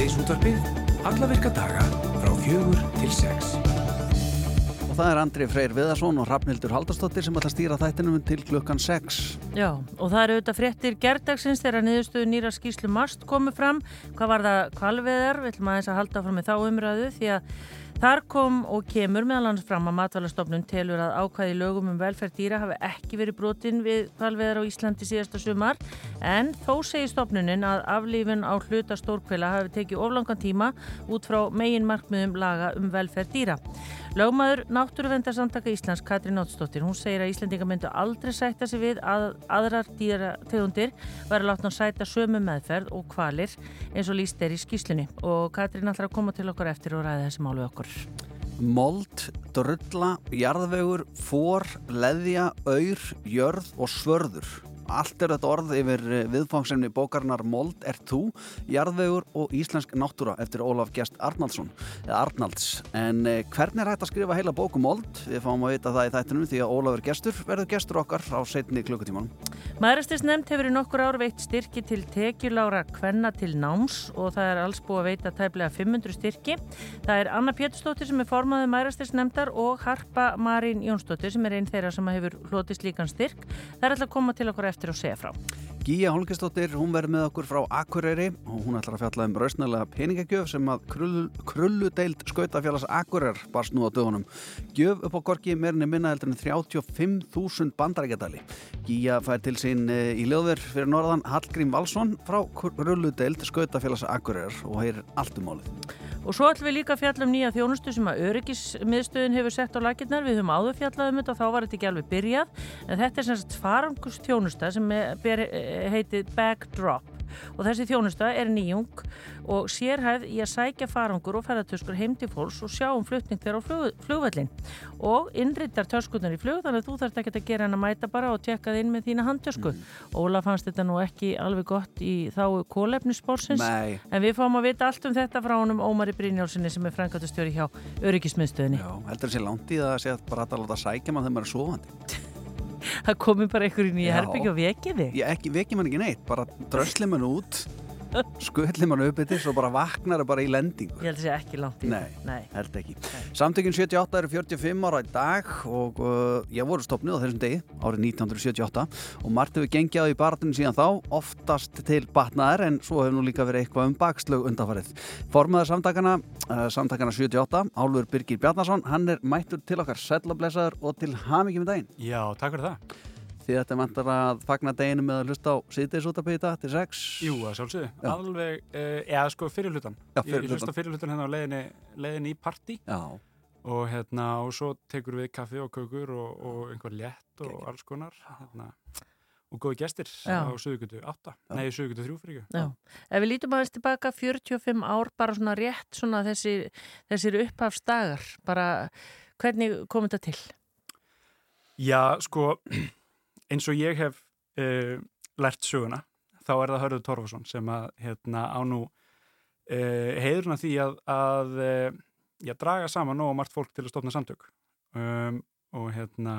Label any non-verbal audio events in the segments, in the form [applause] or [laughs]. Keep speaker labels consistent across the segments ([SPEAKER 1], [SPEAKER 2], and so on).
[SPEAKER 1] Síðdeis útvarpið, alla virka daga frá fjögur til sex.
[SPEAKER 2] Og það er Andri Freyr Viðarsson og Rafnildur Haldarsdóttir sem ætla að stýra þættinum til klukkan 6.
[SPEAKER 3] Já, og það eru auðvitað fréttir gerdagsins þegar niðurstöðu nýra skýslu MAST komið fram. Hvað var það kvalveðar? Við ætlum aðeins að halda fram með þá umræðu því að Þar kom og kemur meðal hans fram að matvælastofnun telur að ákvæði lögum um velferð dýra hafi ekki verið brotin við kvalveðar á Íslandi síðasta sumar en þó segir stofnunin að aflífun á hluta stórkvila hafi tekið oflangan tíma út frá megin markmiðum laga um velferð dýra. Lögmaður Náttúruvendarsamtaka Íslands Katri Nótsdóttir, hún segir að Íslandinga myndu aldrei sætta sig við að aðrar dýrategundir væri látna að sætta sömu meðferð og kvalir eins og líst er í skýslunni og Katri náttúrulega að koma til okkar eftir og ræða þessi málu okkur.
[SPEAKER 2] Mold, drulla, jarðvegur, fór, leðja, auður, jörð og svörður. Allt er þetta orð yfir eh, viðfangsemni bókarnar Mold er þú, jarðvegur og íslensk náttúra eftir Ólaf Gjast Arnaldsson, eða Arnalds. En eh, hvernig er hægt að skrifa heila bóku um Mold? Við fáum að vita það í þættinum því að Ólafur Gestur verður gestur okkar á setni klukkutímanum.
[SPEAKER 3] Maðurastis nefnd hefur í nokkur ár veitt styrki til tekjulára kvenna til náms og það er alls búið að veita tæplega 500 styrki. Það er Anna Péturstóttir sem er formaðið maðurastis nefndar og Harpa Marín Jónsdóttir sem er einn þeirra sem hefur hlotist líkan styrk. Það er alltaf að koma til okkur eftir og segja frá.
[SPEAKER 2] Gíja Holmgjastóttir, hún verður með okkur frá Akureyri og hún ætlar að fjalla um rausnælega peningagjöf sem að krull, krulludeild skautafjallas Akureyr barst nú á dögunum. Gjöf upp á korki meirinni minna heldur en 35.000 bandarækjadali. Gíja fær til sín eh, í löður fyrir norðan Hallgrím Valsson frá krulludeild skautafjallas Akureyr og heyrir allt um málið.
[SPEAKER 3] Og svo ætlum við líka að fjalla um nýja þjónustu sem að öryggismiðstöðin hefur sett á lakirnar. Við höfum áður fjallað um þetta og þá var þetta ekki alveg byrjað. En þetta er sagt farangust þjónusta sem heitið Backdrop og þessi þjónusta er nýjung og sérhæð í að sækja farangur og ferðartöskur heim til fólks og sjá um flutning þeirra á flug, flugvellin og innrittar töskunar í flug þannig að þú þarfst ekki að gera hann að mæta bara og tjekka þið inn með þína handtösku. Mm. Óla fannst þetta nú ekki alveg gott í þá kólefnissporsins en við fáum að vita allt um þetta frá honum Ómari Brynjálssoni sem er frangatustjóri hjá Öryggismiðstöðinni.
[SPEAKER 2] Já, heldur þessi langt í það að segja bara að láta sækja mann þegar maður er sofandi [laughs]
[SPEAKER 3] það komi bara einhverjum í herbyggja og vekja þig.
[SPEAKER 2] Ég ekki, vekja mann ekki neitt, bara drösli mann út skulli mann upp eittir svo bara vaknar það bara í lendingu.
[SPEAKER 3] Ég held að það sé ekki langt í
[SPEAKER 2] nei, nei. held ekki. Samtökinn 78 eru 45 ára í dag og uh, ég voru stopnið á þessum degi árið 1978 og margt hefur gengið á í barðunum síðan þá oftast til batnaðar en svo hefur nú líka verið eitthvað um bakslög undanfarið. Formaður samtakana uh, samtakana 78, Álfur Birgir Bjarnason hann er mættur til okkar sellablesaður og til hamingi með daginn.
[SPEAKER 4] Já, takk fyrir það
[SPEAKER 2] því þetta vantar að fagna deginu með að hlusta á síðdeisútabýta til 6
[SPEAKER 4] Jú, það sjálfsögðu, alveg eh, eða sko fyrirlutan ég hlusta fyrirlutan hérna á leiðinni, leiðinni í parti
[SPEAKER 2] Já.
[SPEAKER 4] og hérna og svo tekur við kaffi og kökur og, og einhver létt og alls konar hérna, og góði gestir Já. á Suðugutu 8, Já. nei Suðugutu 3 fyrir
[SPEAKER 3] ekki. Ef við lítum aðeins tilbaka 45 ár bara svona rétt svona þessir, þessir upphafsdagar bara hvernig kom þetta til?
[SPEAKER 4] Já, sko eins og ég hef uh, lært söguna, þá er það Hörður Torfarsson sem að hérna, á nú uh, heiðurna því að, að uh, já, draga saman og margt fólk til að stofna samtök um, og hérna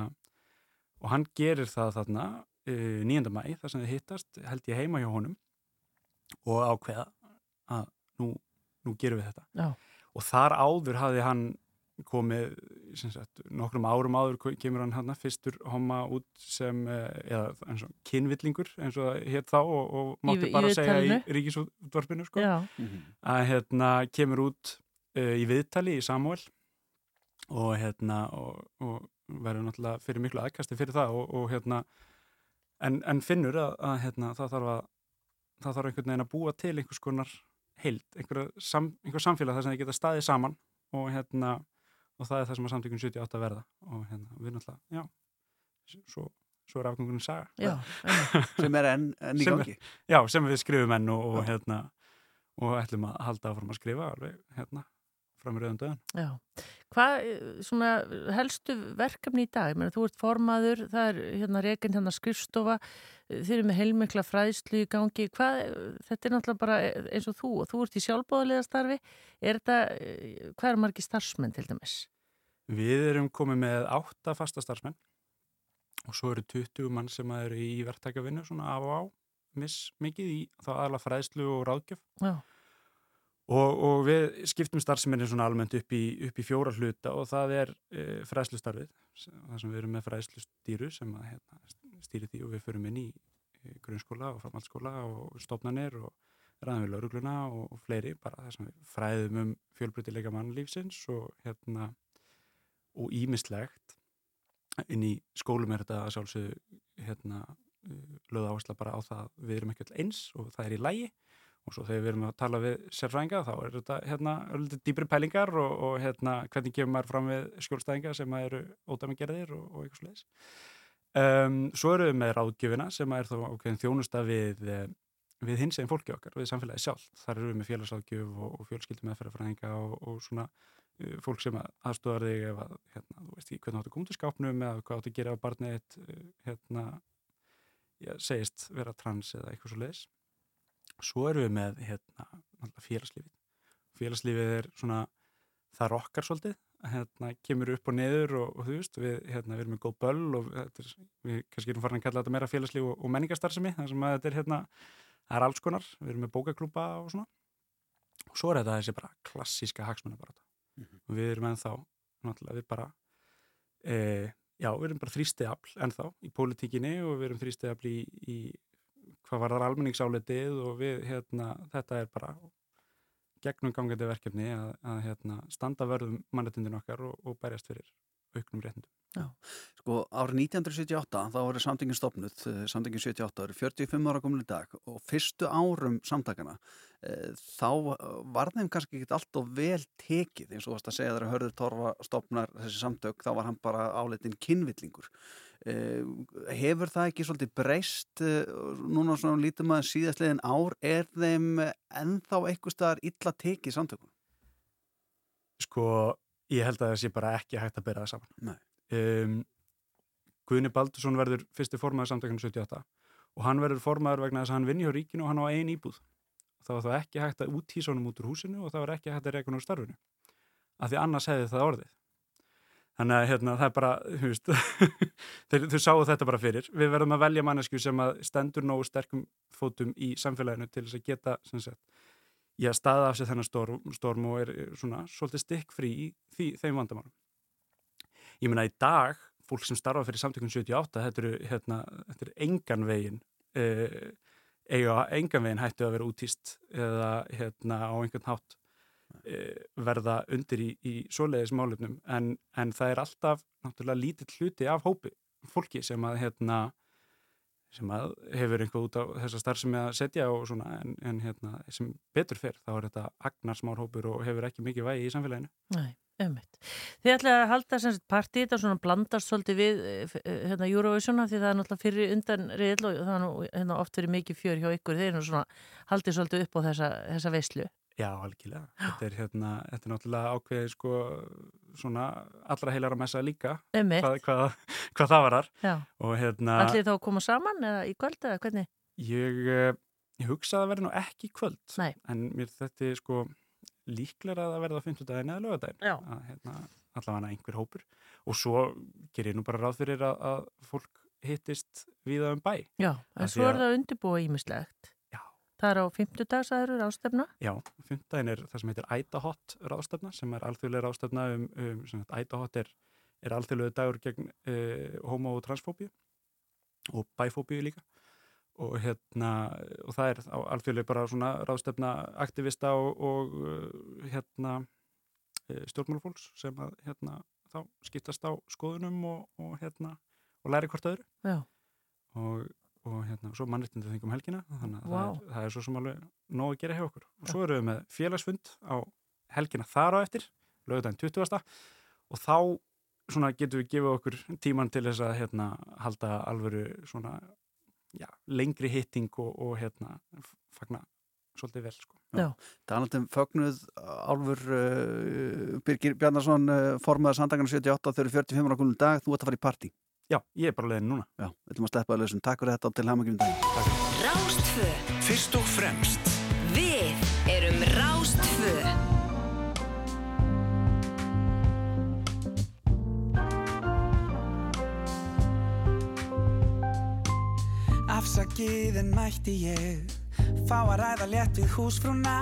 [SPEAKER 4] og hann gerir það þarna 9. mæ, þar sem þið hittast held ég heima hjá honum og ákveða að nú, nú gerum við þetta
[SPEAKER 3] já.
[SPEAKER 4] og þar áður hafði hann komið sagt, nokkrum árum áður kemur hann hann fyrstur homma út sem eh, eða eins og kynvillingur eins og hér þá og, og mátti í, bara í segja í ríkisútvarpinu sko, mm -hmm. að hérna kemur út uh, í viðtali í Samuel og hérna og, og verður náttúrulega fyrir miklu aðkasti fyrir það og, og hérna en, en finnur að, að hérna, það þarf að það þarf einhvern veginn að búa til einhvers konar heild, einhver, sam, einhver samfélag þar sem þið geta staðið saman og hérna og það er það sem að samtökun 78 að verða. Og hérna, við alltaf, já svo, svo er afgangunum saga.
[SPEAKER 3] Já,
[SPEAKER 2] sem er enn en í gangi
[SPEAKER 4] er, já, sem við skrifum enn og, og hérna og ætlum að halda áfram að skrifa alveg, hérna, fram í rauðan döðan
[SPEAKER 3] Já, hvað, svona helstu verkefni í dag, Menni, þú ert formaður, það er hérna reyginn hérna skrifstofa, þeir eru með heilmikla fræðslu í gangi, hvað þetta er náttúrulega bara eins og þú og þú ert í sjálfbóðalega starfi, er þetta hvað er margi starfsmenn til dæmis?
[SPEAKER 4] Við erum komið með átta fasta starfsmenn og svo eru 20 mann sem eru í verktækjavinnu svona af og á miss mikið í þá aðla fræðslu og ráðgjöf.
[SPEAKER 3] Já.
[SPEAKER 4] Og, og við skiptum starfseminni svona almennt upp í, upp í fjóra hluta og það er e, fræslustarfið það sem við erum með fræslustýru sem að hérna, stýri því og við förum inn í grunnskóla og framhaldsskóla og stofnanir og ræðum við laurugluna og, og fleiri bara það sem við fræðum um fjölbrytileika mannlífsins og hérna og ímislegt inn í skólum er þetta sjálfsög hérna lögða áhersla bara á það við erum ekki alltaf eins og það er í lægi og svo þegar við erum að tala við sérfræðinga þá er þetta hérna öllum dýbri pælingar og, og hérna hvernig gefur maður fram við skjólstæðinga sem eru ódæmagerðir og, og eitthvað sluðis um, svo eru við með ráðgjöfina sem er þá okkur þjónusta við við hins eginn fólki okkar, við samfélagi sjálf þar eru við með félagsáðgjöf og, og fjölskyldum meðferðarfræðinga og, svona uh, fólk sem aðstofar þig ef að, hérna, þú veist ekki hvernig áttu kúndu skápnum eða hvað áttu að gera á barnið eitt uh, hérna, já, segist vera trans eða eitthvað svo leiðis svo eru við með hérna, félagslífið. Félagslífið er svona það rokkar svolítið hérna, kemur upp og neður og, og þú veist við, hérna, við erum með góð böll og er, við kannski erum farin að kalla þetta meira félagslíf og, og menningarstarfsemi þar sem að þetta er hérna það er alls konar, við erum með bókaklúpa og svona. Og svo er þetta þessi bara klassíska hagsmunabarata mm -hmm. við erum ennþá náttúrulega við bara e, já, við erum bara þrýstiðafl ennþá í pólitíkinni og við erum þrýstiðafl í, í hvað var þar almenningsáletið og við, hérna, þetta er bara gegnum gangandi verkefni að, að hérna, standa verðum mannetundin okkar og, og berjast fyrir auknum réttindum.
[SPEAKER 2] Já, sko árið 1978 þá voru samtingin stopnud, eh, samtingin 78 eru 45 ára komin í dag og fyrstu árum samtakana e, þá var þeim kannski ekki allt og vel tekið eins og það að segja þegar Hörður Torfa stopnar þessi samtök þá var hann bara áleitin kynvillingur. E, hefur það ekki svolítið breyst e, núna svona lítum að síðastlegin ár er þeim ennþá eitthvað staðar illa tekið samtökunum?
[SPEAKER 4] Sko Ég held að það sé bara ekki hægt að bera það saman. Um, Guðni Baldursson verður fyrsti formaður samtökanu 78 og hann verður formaður vegna þess að hann vinni hjá ríkinu og hann á einn íbúð. Það var þá ekki hægt að úttísa honum út úr húsinu og það var ekki hægt að hann úr starfinu. Af því annars hefði það orðið. Þannig að hérna, það er bara, þú veist, [laughs] þau sáu þetta bara fyrir. Við verðum að velja mannesku sem að stendur nógu sterkum fótum í samfélaginu til þess að geta, sem sagt, í að staða af sig þennan storm, storm og er svona svolítið stikk frí í því, þeim vandamálum. Ég menna í dag, fólk sem starfa fyrir samtökun 78, þetta eru, hérna, þetta eru engan veginn, eh, eiga engan veginn hættu að vera útýst eða hérna á einhvern hátt verða undir í, í svoleiðis málefnum en, en það er alltaf náttúrulega lítið hluti af hópi fólki sem að hérna sem að hefur einhvað út á þessa starf sem ég að setja og svona en, en hérna, sem betur fyrr þá er þetta agnarsmárhópur og hefur ekki mikið vægi í samfélaginu.
[SPEAKER 3] Nei, ummitt. Þið ætlaði að halda semst partí þetta svona blandast svolítið við eh, eh, hérna Eurovisiona því það er náttúrulega fyrir undan reyðl og það er nú hérna, oft verið mikið fjör hjá ykkur, þeir eru svona haldið svolítið upp á þessa, þessa veislu.
[SPEAKER 4] Já, algjörlega. Þetta er, hérna, þetta er náttúrulega ákveðið sko svona allra heilar að messa líka hvað, hvað, hvað það varar.
[SPEAKER 3] Hérna, Allir þá koma saman eða í kvöld eða hvernig?
[SPEAKER 4] Ég, ég hugsaði að vera nú ekki í kvöld
[SPEAKER 3] Nei.
[SPEAKER 4] en mér þetta er sko líklega að verða að 50 daginn eða lögadaginn að hérna, allavega einhver hópur og svo ger ég nú bara ráð fyrir að, að fólk hittist viða um bæ.
[SPEAKER 3] Já, en svo er það undirbúið ímislegt. Það er á fymtudagsæður ráðstefna?
[SPEAKER 4] Já, fymtudagin er það sem heitir Ædahot ráðstefna sem er alþjóðlega ráðstefna um, um Ædahot er, er alþjóðlega dagur gegn uh, homo- og transfóbíu og bæfóbíu líka og hérna og það er alþjóðlega bara svona ráðstefna aktivista og, og uh, hérna uh, stjórnmálufólks sem að hérna þá skiptast á skoðunum og, og hérna og læri hvort öðru
[SPEAKER 3] Já.
[SPEAKER 4] og og hérna, svo mannreitnandi þingum helgina þannig að wow. það, er, það er svo sem alveg nóg að gera hjá okkur og svo erum við með félagsfund á helgina þar á eftir lögudaginn 20. og þá svona getum við gefið okkur tíman til þess að hérna halda alvöru svona já, lengri hitting og, og hérna fagna svolítið vel sko.
[SPEAKER 2] Já, það er alltaf fögnuð Álfur uh, Birgir Bjarnarsson uh, formaða Sandagarna 78 þau eru 45 ára dag, þú ert að fara í parti
[SPEAKER 4] Já, ég er bara leiðin núna.
[SPEAKER 2] Já, við ætlum að sleppa að lausum. Takk fyrir þetta og til hafmyggjum dag.
[SPEAKER 1] Rástfö. Fyrst og fremst.
[SPEAKER 5] Við erum Rástfö.
[SPEAKER 6] Afsakið en mætti ég Fá að ræða létt við húsfrúna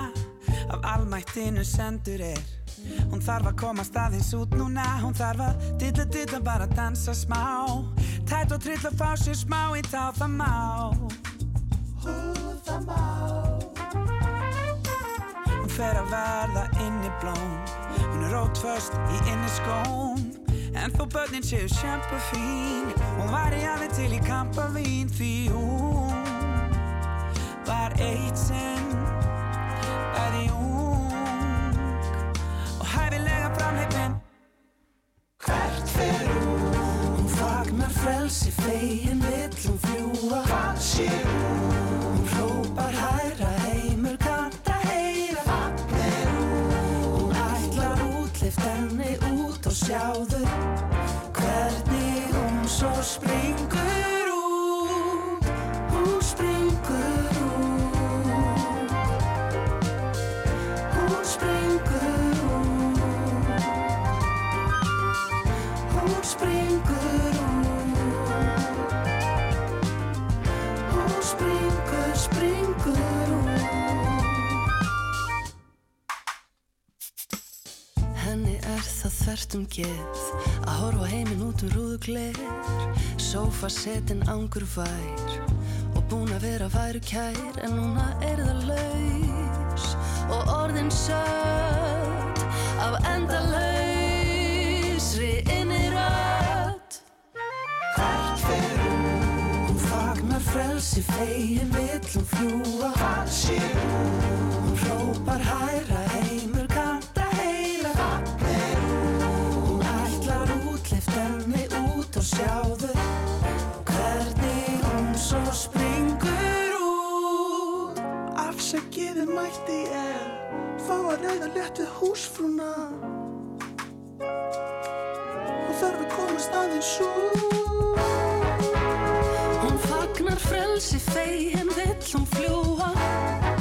[SPEAKER 6] af almættinu sendur er Hún þarf að koma staðins út núna. Hún þarf að dilla dilla bara dansa smá. Tætt og trill að fá sér smá í tá það má. Hú það má. Hún fer að verða inn í blóm. Hún er rótföst í inni skóm. En þó börnin séu sjampa fín Hún var í alveg til í kampavín Því hún var eitt sinn frelsi fegin vill hún fljúa Hvað sé er það þvert um geð. Að horfa heiminn út um rúðugleir Sófa setin ángur vær og búin að vera væru kær en núna er það laus. Og orðin sött af endalausri innirödd Hvert fer hún? Hún fagnar frelsi fegin vill hún fljúa Hvað sé hún? Hún hrópar hæra Afsækiði mætti er Fá að reyða létt við húsfrúna. Hún þarf að komast aðeins út. Hún fagnar frelsi fegin vill hún fljúa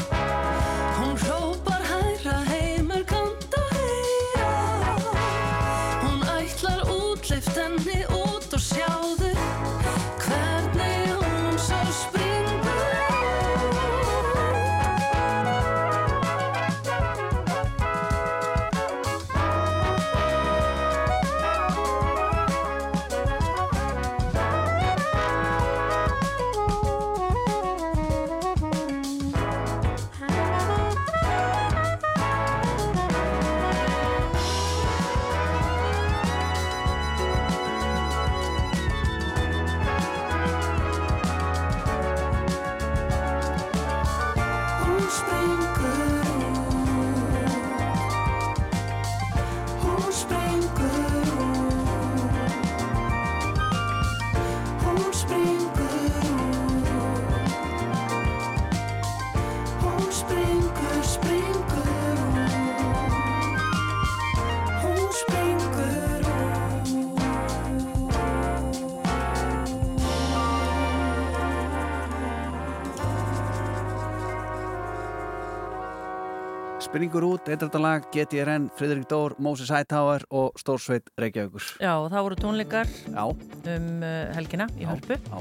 [SPEAKER 6] Springur út,
[SPEAKER 2] eitthvað GTRN, Fridrik Dór, Moses Hightower og Stórsveit Reykjavíkur.
[SPEAKER 3] Já, og það voru tónleikar
[SPEAKER 2] Já,
[SPEAKER 3] um uh, helgina í Hörpu.
[SPEAKER 2] já,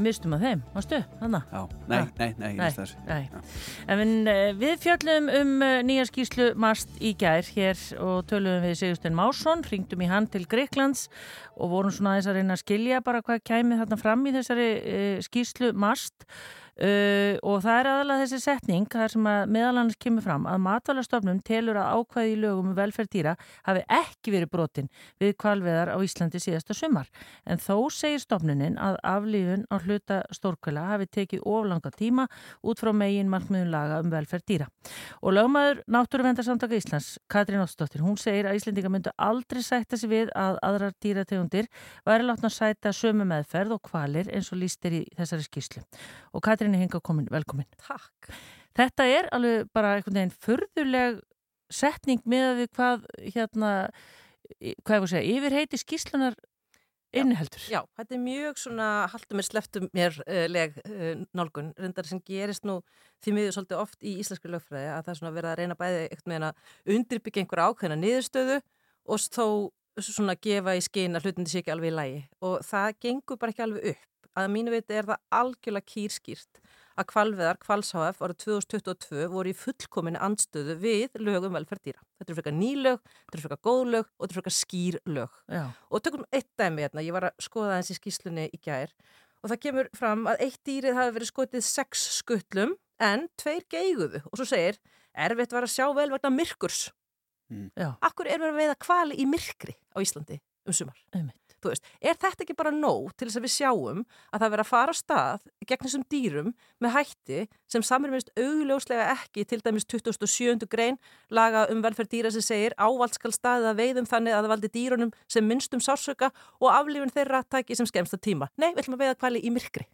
[SPEAKER 3] Mistum að þeim, varstu? Þannig?
[SPEAKER 2] já. Nei,
[SPEAKER 3] Ah.
[SPEAKER 2] nei, nei, ég
[SPEAKER 3] Nei,
[SPEAKER 2] veist þessu.
[SPEAKER 3] nei. En uh, við fjöllum um uh, nýja skýslu Mast í gær hér og töluðum við Sigurstein Másson, ringdum í hann til Greiklands og vorum svona aðeins að reyna að skilja bara hvað kæmi þarna fram í þessari uh, skýslu Mast Uh, og það er aðalega þessi setning þar sem að meðalannars kemur fram að matvælastofnum telur að ákvæði í lögum um velferð dýra hafi ekki verið brotin við kvalveðar á Íslandi síðasta sumar. En þó segir stofnunin að aflífun á hluta stórkvæla hafi tekið oflanga tíma út frá megin markmiðun laga um velferð dýra. Og lögmaður Náttúruvendarsamtaka Íslands Katrín Óttsdóttir, hún segir að Íslandinga myndu aldrei sætta sig við að aðrar dýrategundir væri látna sæta sömu meðferð og kvalir eins og Katrín er hinga komin, velkomin.
[SPEAKER 7] Takk.
[SPEAKER 3] Þetta er alveg bara einhvern veginn förðuleg setning með að við hvað hérna, hvað ég voru að segja, yfirheiti skýslunar inniheldur.
[SPEAKER 7] Já, þetta er mjög svona haldum mér sleftum mér uh, leg uh, nálgun, reyndar sem gerist nú því miður svolítið oft í íslenskri lögfræði að það er svona verið að reyna bæði eitthvað með að undirbyggja einhver ákveðna niðurstöðu og þó svona gefa í skinn að hlutin sé ekki alveg í lægi og það gengur bara ekki alveg upp. Að mínu viti er það algjörlega kýrskýrt að kvalveðar, kvalshf árið 2022 voru í fullkominni andstöðu við lögum velferddýra. Þetta eru frekar nýlög, þetta eru frekar góðlög og þetta eru frekar skýrlög.
[SPEAKER 3] Já.
[SPEAKER 7] Og tökum eitt dæmi hérna, ég var að skoða í skýslunni í gær og það kemur fram að eitt dýrið hafi verið skotið sex skuttlum en tveir geiguðu og svo segir erfitt var að sjá vel vegna myrkurs.
[SPEAKER 3] Já.
[SPEAKER 7] Akkur er verið að veiða kvali í myrkri á Íslandi um sumar?
[SPEAKER 3] Einmitt.
[SPEAKER 7] Þú veist, er þetta ekki bara nóg til þess að við sjáum að það verið að fara á stað gegn þessum dýrum með hætti sem samrýmist augljóslega ekki til dæmis 27. grein laga um velferð dýra sem segir ávald skal staðið að veiðum þannig að það valdi dýrunum sem minnstum sársöka og aflifin þeirra tæki sem skemmsta tíma. Nei, við ætlum að veiða kvali í myrkri.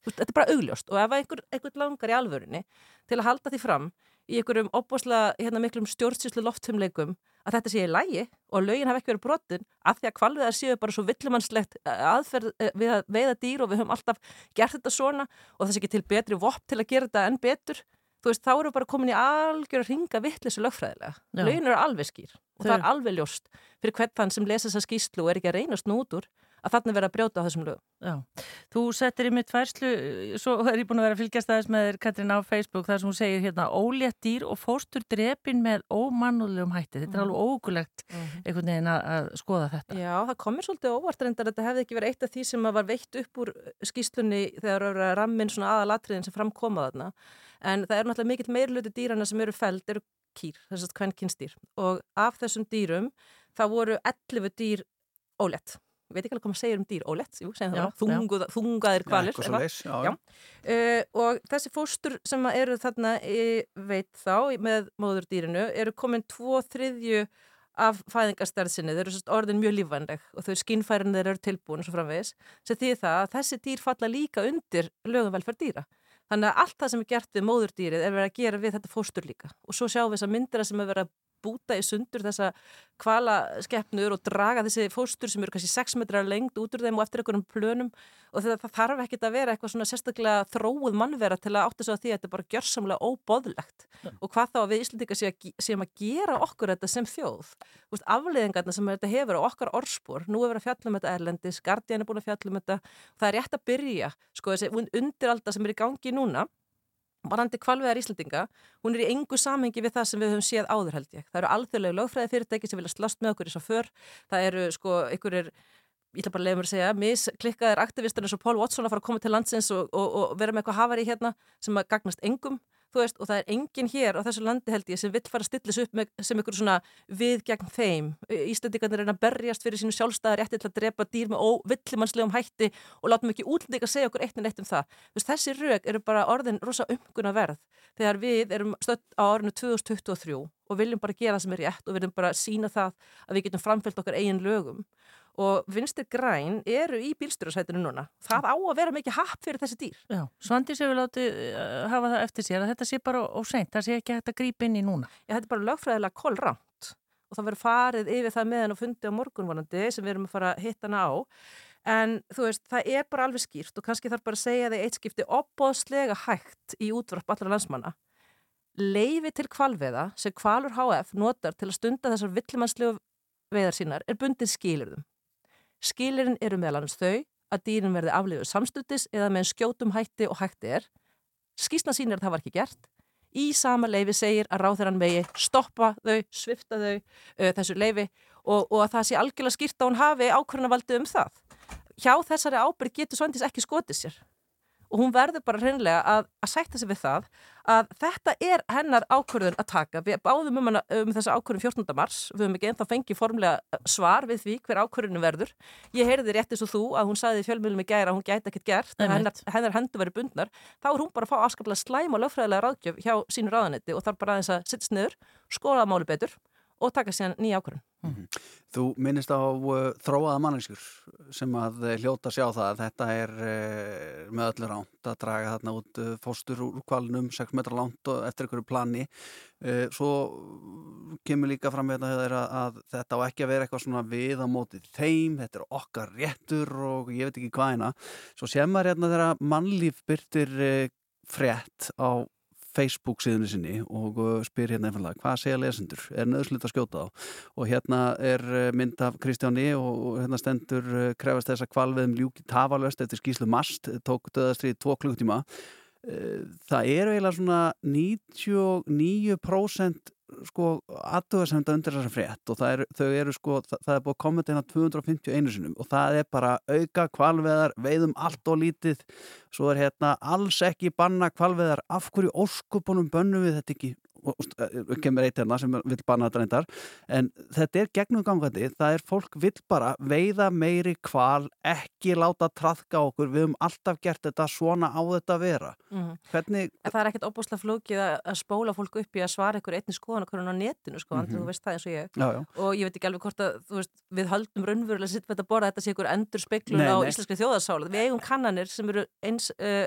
[SPEAKER 7] Þetta er bara augljóst og ef einhver, einhver langar í alvörunni til að halda því fram í einhverjum opboslega hérna, miklum stjórnsýslu loftumleikum að þetta sé í lægi og lögin hafi ekki verið brotin að því að kvalviðar séu bara svo villumannslegt aðferð eh, við að veiða dýr og við höfum alltaf gert þetta svona og það sé ekki til betri vopp til að gera þetta enn betur. Þú veist, þá eru bara komin í algjör að ringa vittlisu lögfræðilega. Lögin eru alveg skýr og
[SPEAKER 3] Þau-
[SPEAKER 7] það er alveg ljóst fyrir hvern þann sem lesa þessa skýslu og er ekki að reynast nút úr að þarna vera að brjóta á þessum lögum.
[SPEAKER 3] Já, þú settir í mitt færslu, svo er ég búin að vera að fylgjast aðeins með þér, Katrín, á Facebook, þar sem hún segir hérna, ólétt dýr og fóstur drepin með ómannulegum hætti. Þetta er alveg ógulegt einhvern veginn að, að skoða þetta.
[SPEAKER 7] Já, það komir svolítið óvart reyndar að þetta hefði ekki verið eitt af því sem var veitt upp úr skýslunni þegar það eru rammin svona aðalatriðin sem framkoma þarna. En það er náttúrulega mikill meirluti dýrana sem eru feld, eru kýr, þess að kvennkynstýr. Og af þessum dýrum, það voru 11 dýr ólétt. Ég veit ekki alveg hvað maður segir um dýr.
[SPEAKER 3] Já,
[SPEAKER 7] Þunguð, þungaðir kvalir.
[SPEAKER 2] eitthvað svo leis, já,
[SPEAKER 7] Já. Uh, og þessi fóstur sem eru þarna e, veit þá með móðurdýrinu eru komin tvo þriðju af fæðingarstærðsinni, þeir eru orðin mjög lífvænleg og þau skinnfærin þeir eru tilbúin svo framvegis, sem því það að þessi dýr falla líka undir lögum velferð dýra. Þannig að allt það sem er gert við móðurdýrið er verið að gera við þetta fóstur líka. Og svo sjáum við þess að myndina sem er verið að búta í sundur þessa kvala skeppnur og draga þessi fóstur sem eru kannski 6 metrar lengt út úr þeim og eftir einhverjum plönum og það, það þarf ekkit að vera eitthvað svona sérstaklega þróið mannvera til að átta sig á því að þetta er bara gjörsamlega óbóðlegt og hvað þá að við Íslandika séum að gera okkur þetta sem þjóð. Afleðingarna sem þetta hefur á okkar orspor, nú er verið að fjalla um þetta erlendis, Guardian er búin að fjalla um þetta. Það er rétt að byrja, sko þessi undiralda sem er í gangi núna varandi kvalveðar Íslandinga, hún er í engu samhengi við það sem við höfum séð áður held ég. Það eru alþjóðlega lögfræði fyrirtæki sem vilja slast með okkur í svo för. Það eru sko einhverjir, ég ætla bara að leiða mér að segja, misklikkaðir aktivistar eins og Paul Watson að fara að koma til landsins og, og, og vera með eitthvað hafari hérna sem að gagnast engum. Þú veist, og það er enginn hér á þessu landi held ég sem vill fara að stillis upp með, sem einhver svona við gegn þeim. Íslandingarnir reyna að berjast fyrir sínu sjálfstæðar til að drepa dýr með óvillimannslegum hætti og látum ekki útlendinga segja okkur eitt en eitt um það. Veist, þessi rauk eru bara orðin rosa umguna verð þegar við erum stödd á árinu 2023 og viljum bara gera það sem er rétt og viljum bara sína það að við getum framfyllt okkar eigin lögum og vinstir græn eru í bílstjórasætinu núna. Það á að vera mikið happ fyrir þessi dýr.
[SPEAKER 3] Já, Svandís hefur látið uh, hafa það eftir sér að þetta sé bara óseint, það sé ekki hægt að grípa inn í núna.
[SPEAKER 7] Já, þetta er bara lögfræðilega kolránt og það verður farið yfir það með hann og fundi á morgunvonandi sem við erum að fara að hitta hana á. En þú veist, það er bara alveg skýrt og kannski þarf bara að segja þig eitt skipti opbóðslega hægt í útvarp allra landsmanna. Leifi til kvalveða sem kvalur HF notar til að stunda þessar villimannslegu veiðar sínar er bundið skilurðum. Skilurinn eru meðal annars þau að dýrin verði aflifur samstundis eða með skjótum hætti og hætti er. Skísna sínir að það var ekki gert. Í sama leifi segir að ráþeirann megi stoppa þau, svifta þau uh, þessu leifi og, og að það sé algjörlega skýrt að hún hafi ákvörðunarvaldi um það. Hjá þessari ábyrg getur Svandís ekki skotið sér og hún verður bara hreinlega að, að sætta sig við það að þetta er hennar ákvörðun að taka. Við báðum um, hana, um þessa ákvörðun 14. mars, við höfum ekki ennþá fengið formlega svar við því hver ákvörðunum verður. Ég heyrði rétt eins og þú að hún saði í fjölmjölum í gæra að hún gæti ekkert gert, hennar, hennar hendur verið bundnar. Þá er hún bara að fá afskaplega slæm og lögfræðilega ráðgjöf hjá sínu ráðanetti og þarf bara aðeins að sittst niður, skóla máli betur og taka síðan nýja ákvörðun.
[SPEAKER 2] Þú minnist á uh, þróaða manneskur sem að uh, hljóta sjá það að þetta er uh, með öllu ránt að draga þarna út uh, fóstur úr kvalnum 6 metra langt og eftir einhverju plani. Uh, svo kemur líka fram með þetta að, að þetta á ekki að vera eitthvað svona við á móti þeim, þetta er okkar réttur og ég veit ekki hvað hérna. Svo sem maður hérna þegar mannlíf byrtir uh, frétt á Facebook síðunni sinni og uh, spyr hérna einfallega hvað segja lesendur, er nöðslut að skjóta á? Og hérna er uh, mynd af Kristjáni og, hérna stendur uh, krefast þess að kvalviðum ljúki tafalöst eftir skýslu mast tók döðastri í tvo klukktíma uh, það eru eiginlega svona 99% sko aðtöðasemda undir þessar frétt og það eru, þau eru sko, það, það er búið að koma inn á 251 sinum og það er bara auka kvalveðar, veiðum allt og lítið, svo er hérna alls ekki banna kvalveðar, af hverju óskupunum bönnum við þetta ekki kemur eitt hérna sem vil banna þetta reyndar en þetta er gegnum gangandi það er fólk vil bara veiða meiri kval, ekki láta trafka okkur, við höfum alltaf gert þetta svona á þetta vera
[SPEAKER 7] mm.
[SPEAKER 2] Hvernig...
[SPEAKER 7] Það er ekkert óbúslega flókið að spóla fólk upp í að svara ykkur einni skoðan okkur á netinu sko, mm -hmm. þú veist það eins og ég
[SPEAKER 2] já, já.
[SPEAKER 7] og ég veit ekki alveg hvort að veist, við höldum raunverulega sitt með þetta borða þetta sé ykkur endur speiklun á íslenski þjóðarsála við eigum kannanir sem eru eins uh,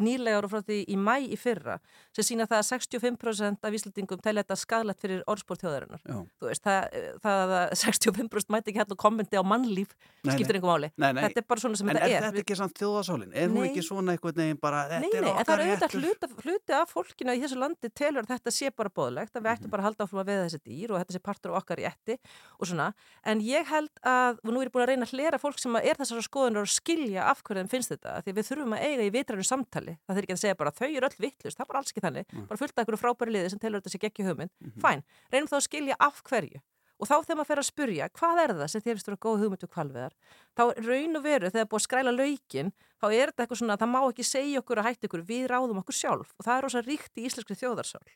[SPEAKER 7] nýlegar og frá því í mæ í fyrra sem sína það að 65% af Íslandingum telja þetta skadlegt fyrir orðspór þjóðarinnar þú veist, það, það að 65% mæti ekki hægt að kommenti á mannlíf nei, skiptir einhver máli,
[SPEAKER 2] nei, nei.
[SPEAKER 7] þetta er bara svona sem
[SPEAKER 2] en
[SPEAKER 7] þetta er.
[SPEAKER 2] En er þetta ekki samt þjóðasálinn? Er hún ekki svona einhvern veginn bara
[SPEAKER 7] Nei, nei, en það er auðvitað hluti, hluti af fólkinu í þessu landi telur að þetta sé bara bóðlegt að við ættum mhm. bara að halda áfram að veða þessi dýr og þetta sé partur á okkar í etti og svona, en ég held að, og nú er ég búin að reyna að hlera fólk sem er þessara skoðunar og skilja af hverju þeim finnst þetta, því við þurfum að eiga í vitrænu samtali, það þurfir ekki að segja bara þau eru öll vittlust, það er bara alls ekki þannig. Mm. bara fullt af einhverju frábæri liði sem telur þetta sé ekki hugmynd. Mm -hmm. fæn, reynum þá að skilja af hverju. Og þá þegar maður fer að spurja, hvað er það sem þér finnst að vera góð hugmynd við kvalviðar þá raun og veru þegar búið að skræla laukin þá er þetta eitthvað svona, það má ekki segja okkur að hætti okkur, við ráðum okkur sjálf. Og það er ósað ríkt í íslenski þjóðarsál.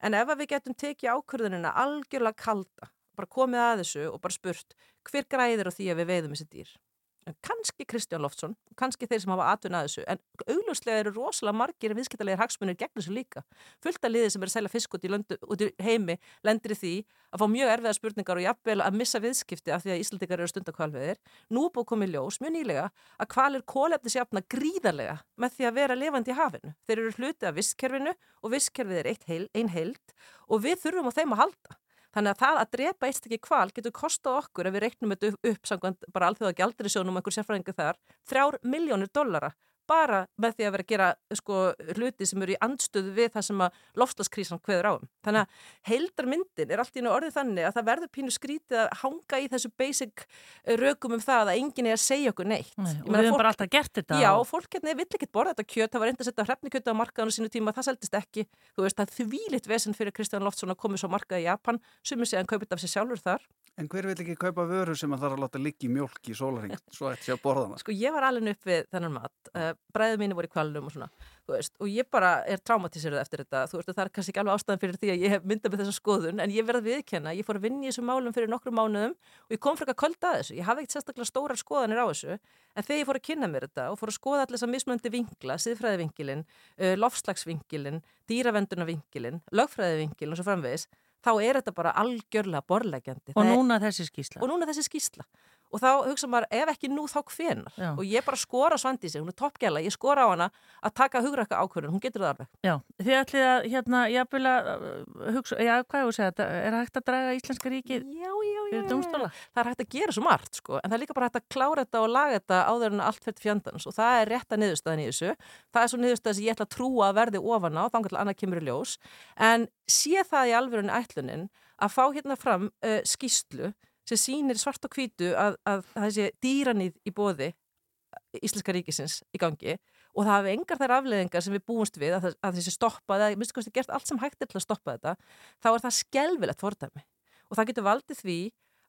[SPEAKER 7] En ef við getum tekið ákvörðunina algjörlega kalda, bara komið að þessu og bara spurt, hver græðir á því að við veiðum þessi dýr kannski Kristján Loftsson, kannski þeir sem hafa atvinna að þessu, en augljóslega eru rosalega margir viðskiptalegir hagsmunir gegn þessu líka. Fullt af liðið sem er að selja fisk út í, löndu, út í heimi lendir í því að fá mjög erfiða spurningar og jafnvel að missa viðskipti af því að Íslandikar eru stundakvalviðir nú búið komið ljós, mjög nýlega að kvalir kólefnisjafna gríðarlega með því að vera levandi í hafinu. Þeir eru hluti af visskerfinu og visskerfið er heil, ein heild og við þurfum á þeim að halda Þannig að það að drepa eitt ekki kval getur kostað okkur ef við reiknum þetta upp, upp samkvæmt bara alþjóða gældurisjónum og einhver sérfræðingu þar, þrjár miljónir dollara bara með því að vera að gera sko, hluti sem eru í andstöðu við það sem að lofslaskrísan hveður áum. Þannig að heildarmyndin er allt í orðið þannig að það verður pínu skrítið að hanga í þessu basic eh, rökum um það að enginn er að segja okkur neitt.
[SPEAKER 3] Nei, og við hefum bara alltaf gert þetta.
[SPEAKER 7] Já, og fólk hérna vill ekki borða þetta kjöt, það var reynda að setja hrefnikjöt á markaðinu sínu tíma, það seldist ekki. Þú veist, það þvílitt vesen fyrir Kristján Loftsson að koma svo markað í Japan, að.
[SPEAKER 2] En hver vil ekki kaupa vöru sem að það er að láta liggi mjölk í sólaring, [laughs] svo ég að borða hana?
[SPEAKER 7] Sko ég var alveg upp við þennan mat, uh, bræðið mínu voru í kvalunum og svona, þú veist, og ég bara er traumatísirðið eftir þetta, þú veist, það er kannski ekki alveg ástæðan fyrir því að ég hef myndað með þessa skoðun, en ég verði viðkenna, ég fór að vinna í þessu málum fyrir nokkru mánuðum og ég kom frekar kvöld að þessu, ég hafði ekkert sérstaklega stórar skoðanir á þessu, en þegar ég fór að kynna mér þetta og fór að skoða allir þess að mismöndi vinkla, siðfræðivinkilin, uh, lofslagsvinkilin, dýravendunarvinkilin, lögfræðivinkilin og svo framvegis, þá er þetta bara algjörlega borlegjandi.
[SPEAKER 3] Og núna þessi skísla.
[SPEAKER 7] Og núna þessi skísla og þá hugsa maður ef ekki nú þá hvenar og ég bara skora svandi sig, hún er toppgæla ég skora á hana að taka hugrakka ákvörðun hún getur það alveg.
[SPEAKER 3] Já, þið ætlið að hérna, ég vil að hugsa já, hvað er það að segja, er hægt að draga Íslenska ríkið
[SPEAKER 7] já, já, já, það er hægt að gera svo margt sko, en það er líka bara hægt að klára þetta og laga þetta áður en allt fyrir fjandans. Og það er rétta niðurstaðan í þessu. Það er svo niðurstaðan sem ég ætla að trúa að verði ofan á, þannig að annað kemur í ljós. En sé það í alverðinu ætlunin að fá hérna fram uh, skýslu sem sýnir svart og hvítu að, að, að þessi dýranýð í bóði Íslenska ríkisins í gangi og það hafi engar þær afleðingar sem við búumst við að, að þessi stoppaði, að minnst kosti gert allt sem hægt er til að stoppa þetta, þá er það skelvilegt fordæmi. Og það getur valdið því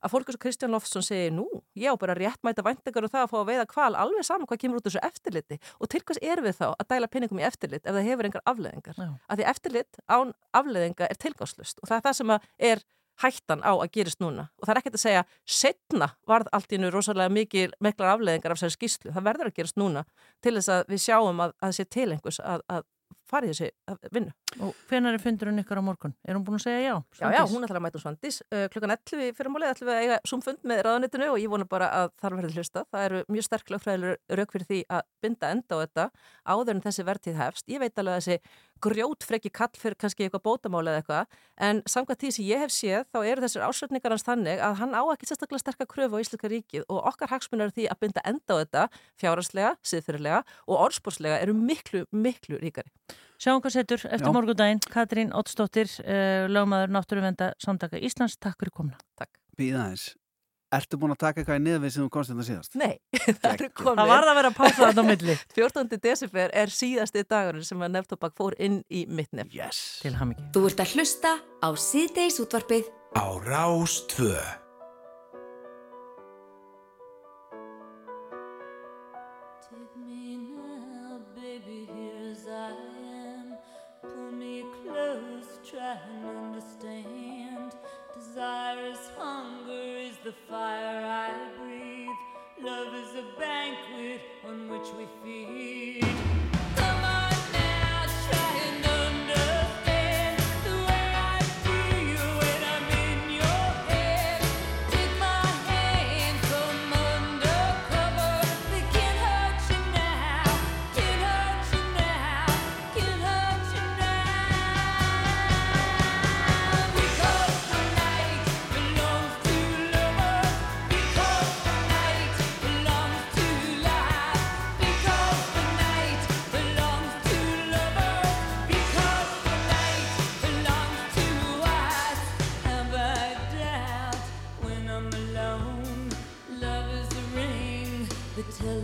[SPEAKER 7] að fólk eins og Kristján Lofsson segir nú, ég á bara réttmæta væntingar og það að fá að veiða kval alveg saman hvað kemur út þessu eftirliti. Og til hvers er við þá að dæla pinningum í eftirlit ef það hefur engar afleðingar, Já. að því eftirlit án afleðinga er tilgáslust og það er það sem er hættan á að gerist núna. Og það er ekkert að segja setna varð allt í nú rosalega mikil meiklar afleðingar af þessari skýslu, það verður að gerast núna til þess að við sjáum að það sé til einhvers að, að fara í þessi vinnu.
[SPEAKER 3] Og hvenar er fundurinn ykkur á morgun? Er hún búin að segja já?
[SPEAKER 7] Svandís? Já, já, hún ætlar að mæta um Svandís. Uh, klukkan 11 fyrir málið ætlum við að eiga sumfund með ráðanitinu og ég vona bara að þar verður hlusta. Það eru mjög sterk lögfræðilegur rauk fyrir því að binda enda á þetta áður en þessi verðtíð hefst. Ég veit alveg að þessi grjótfreki kall fyrir kannski eitthvað bótamáli eða eitthvað en samkvæmt því sem ég hef séð þá eru þessir ásökningar hans þannig að hann á ekki sérstaklega sterkar kröfu á Íslika ríkið og okkar hagsmunar því að binda enda á þetta fjáraslega, siðfyrirlega og orðspórslega eru miklu, miklu ríkari.
[SPEAKER 3] Sjáum hvað setur eftir morgundaginn. Katrín Ottsdóttir, uh, lögmaður Náttúruvenda Samtaka Íslands. Takk fyrir komna.
[SPEAKER 7] Takk.
[SPEAKER 2] Býða eins. Ertu búin að taka eitthvað í niður við sem þú komst þetta síðast?
[SPEAKER 7] Nei, [laughs] það eru komin
[SPEAKER 3] Það var að vera að pása þetta á milli [laughs]
[SPEAKER 7] 14. desember er síðasti dagurinn sem að nefntobak fór inn í mitt nefn
[SPEAKER 2] Yes.
[SPEAKER 3] til hamingi.
[SPEAKER 5] Þú ert að hlusta á síðdeis útvarpið
[SPEAKER 1] Á Rástvö
[SPEAKER 8] the fire I breathe. Love is a banquet on which we feed.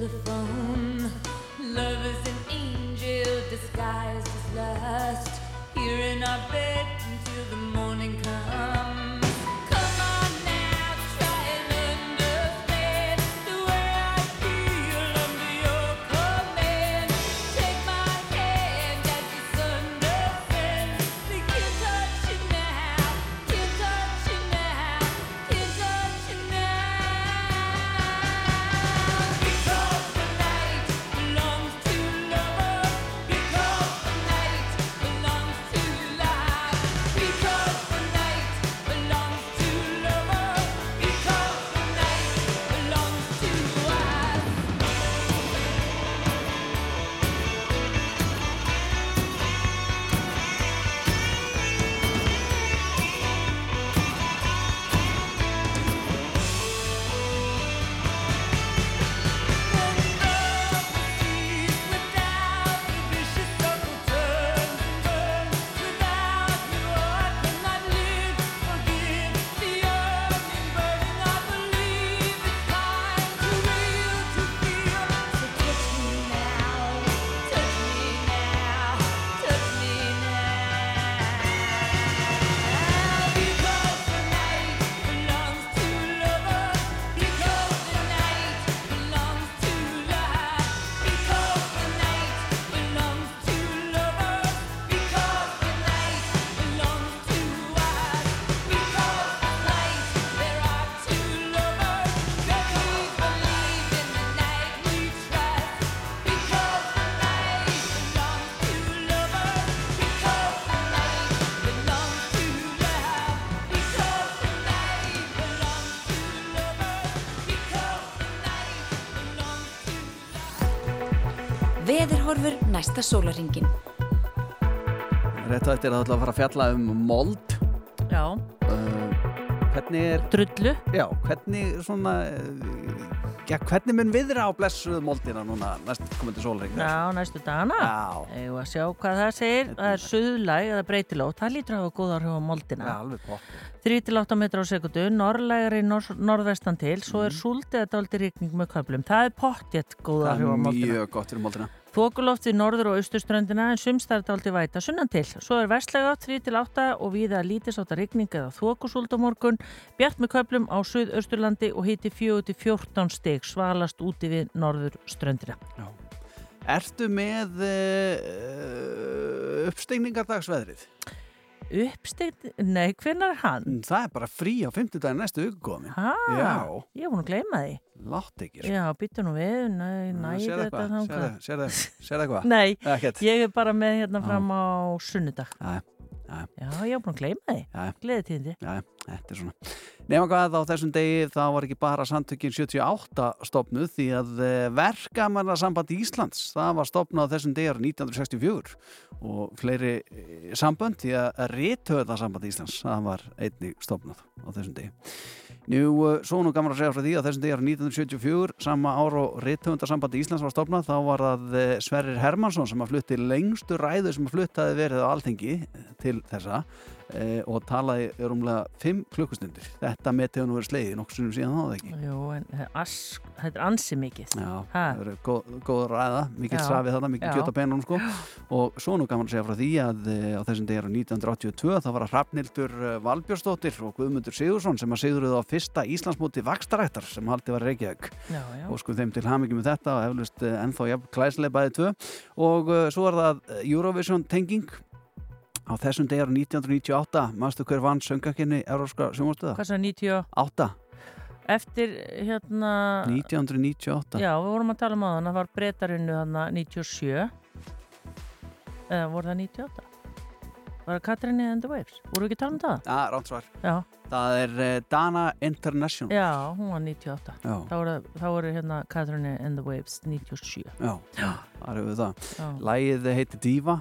[SPEAKER 8] Telephone. Love is an angel disguised as lust. Here in our bed until the morning
[SPEAKER 5] næsta sólaringin
[SPEAKER 2] Rétt á eftir að það ætla að fara að fjalla um mold
[SPEAKER 3] Já,
[SPEAKER 2] uh, Hvernig er
[SPEAKER 3] drullu.
[SPEAKER 2] Já, hvernig svona uh, Já, hvernig mun viðra á blessuð moldina núna næst komandi sólring
[SPEAKER 3] Já, næstu dagana.
[SPEAKER 2] Já,
[SPEAKER 3] Eða að sjá hvað það segir. Það er suðlæg eða breytilótt. Það lítur að hafa góð áhrif á
[SPEAKER 2] Já,
[SPEAKER 3] moldina.
[SPEAKER 2] alveg pott
[SPEAKER 3] 3-8 metra á sekundu, norrlægari nor norðvestan til, svo er súldið að dálti rigning með köflum. Það er pottjett góð
[SPEAKER 2] Það
[SPEAKER 3] áhrif á
[SPEAKER 2] er
[SPEAKER 3] moldina.
[SPEAKER 2] mjög gott fyrir moldina
[SPEAKER 3] Þokuloft við norður og austurströndina en sumstar dálti væta sunnan til. Svo er vestlega 3-8 og viða lítisáta rigning eða þokusúld á morgun, bjart með köflum á suðausturlandi og hiti 4-14 stig svalast úti við norður ströndina.
[SPEAKER 2] Ertu með uh, uppstegningardagsveðrið?
[SPEAKER 3] Uppstegt, nei, hvenær er hann?
[SPEAKER 2] Það er bara frí á 50 daginn næstu uppkomin
[SPEAKER 3] Ha,
[SPEAKER 2] Já.
[SPEAKER 3] ég er búin að gleyma því.
[SPEAKER 2] Látt ekki sko.
[SPEAKER 3] Já, býttu nú við, næ, næði
[SPEAKER 2] Sérðu
[SPEAKER 3] þetta
[SPEAKER 2] eitthvað? Sérðu sérðu eitthvað? [laughs]
[SPEAKER 3] Nei,
[SPEAKER 2] Ekkert
[SPEAKER 3] ég er bara með hérna fram á sunnudag.
[SPEAKER 2] Já, já.
[SPEAKER 3] Ég er búin að gleyma því.
[SPEAKER 2] Já.
[SPEAKER 3] Gleði tíðindi.
[SPEAKER 2] Já, þetta er svona. Nefna hvað á þessum degi þá var ekki bara samtökin 78 stopnuð því að verkamanna samband Íslands það var stopnað þessum degi árið 1964 og fleiri eh, sambönd því að rithöða samband Íslands það var einnig stopnað á þessum degi. Nú, eh, svo nú gaman að segja frá því að þessum degi árið 1974 sama ár og rithöfundasambandi Íslands var stopnað þá var það eh, Sverrir Hermansson sem að flutti lengstu ræðu sem að fluttaði verið á alþengi til þessa og talaði rúmlega 5 klukkustundir. Þetta met hefur nú verið slegið nokkur sunnum síðan þá, eða ekki?
[SPEAKER 3] Jú, en það ask, þetta er ansi mikið.
[SPEAKER 2] Já,
[SPEAKER 3] Ha.
[SPEAKER 2] það eru góð, góð ræða, mikið srafið þarna, mikið
[SPEAKER 3] Já.
[SPEAKER 2] kjöt á penunum sko og svo nú gaman að segja frá því að e, á þessum degi eru 1982 þá var að Hrafnildur e, Valbjörnsdóttir og Guðmundur Sigursson sem að sigurðu á fyrsta Íslandsmóti vakstarættar sem haldið var Reykjavík
[SPEAKER 3] Já, já.
[SPEAKER 2] og sko þeim til hamingi með þetta og eflust ennþá jafn á þessum degi eru 1998 maður hver vann söngakinni Európska sjónvastöða?
[SPEAKER 3] Hvað svo 98?
[SPEAKER 2] 8,
[SPEAKER 3] Eftir hérna...
[SPEAKER 2] 1998
[SPEAKER 3] Já, við vorum að tala um á þann að var breytarinnu þannig 97 eða voru það 98 var það Katrinni and the Waves voru við ekki tala um það?
[SPEAKER 2] Já, ránsvar
[SPEAKER 3] Já,
[SPEAKER 2] Það er uh, Dana International
[SPEAKER 3] já hún var 98
[SPEAKER 2] Já.
[SPEAKER 3] þá voru, þá voru hérna Katrinni and the Waves 97
[SPEAKER 2] Já, þar hefur við það.
[SPEAKER 3] Já,
[SPEAKER 2] Lægið heitir Diva.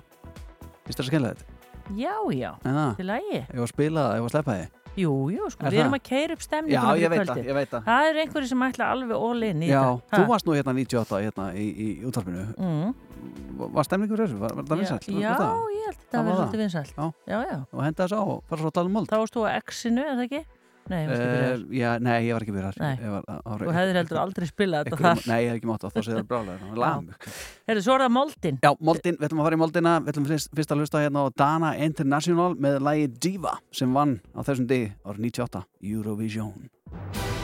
[SPEAKER 2] Fyrst það að skella þetta?
[SPEAKER 3] Já, já. Til lægi
[SPEAKER 2] ég var að spila það, ég var að sleppa þið.
[SPEAKER 3] Jú, jú, sko,
[SPEAKER 2] Er
[SPEAKER 3] við erum
[SPEAKER 2] það?
[SPEAKER 3] að keira upp
[SPEAKER 2] Já,
[SPEAKER 3] stemninguna
[SPEAKER 2] ég veit það, ég veit það.
[SPEAKER 3] Það eru einhverju sem ætla alveg all in í
[SPEAKER 2] Já,
[SPEAKER 3] þetta
[SPEAKER 2] þú varst nú hérna 98 hérna í, í, í útvarpinu.
[SPEAKER 3] mm.
[SPEAKER 2] Var stemningur þessu? Var, var það
[SPEAKER 3] Já,
[SPEAKER 2] vinsæll?
[SPEAKER 3] já,
[SPEAKER 2] það?
[SPEAKER 3] ég held að
[SPEAKER 2] Það var
[SPEAKER 3] svolítið vinsælt
[SPEAKER 2] Já.
[SPEAKER 3] já, já.
[SPEAKER 2] Og henda þessu á og fara svo að tala um mold.
[SPEAKER 3] Þá varst þú á X-inu, er það ekki? Nei, uh,
[SPEAKER 2] já, nei, ég var ekki byrjar. Á, á,
[SPEAKER 3] Þú hefðir heldur aldrei spilað þetta þar.
[SPEAKER 2] Nei, ég hef ekki mátt að þá séð það brálega. Það.
[SPEAKER 3] Herðu, svo er það moldin.
[SPEAKER 2] Já, moldin, við ætlum að fara í moldina, við ætlum fyrst, fyrst að hlusta hérna á Dana International með lagi Diva sem vann á þessum degi árið 98, Eurovision.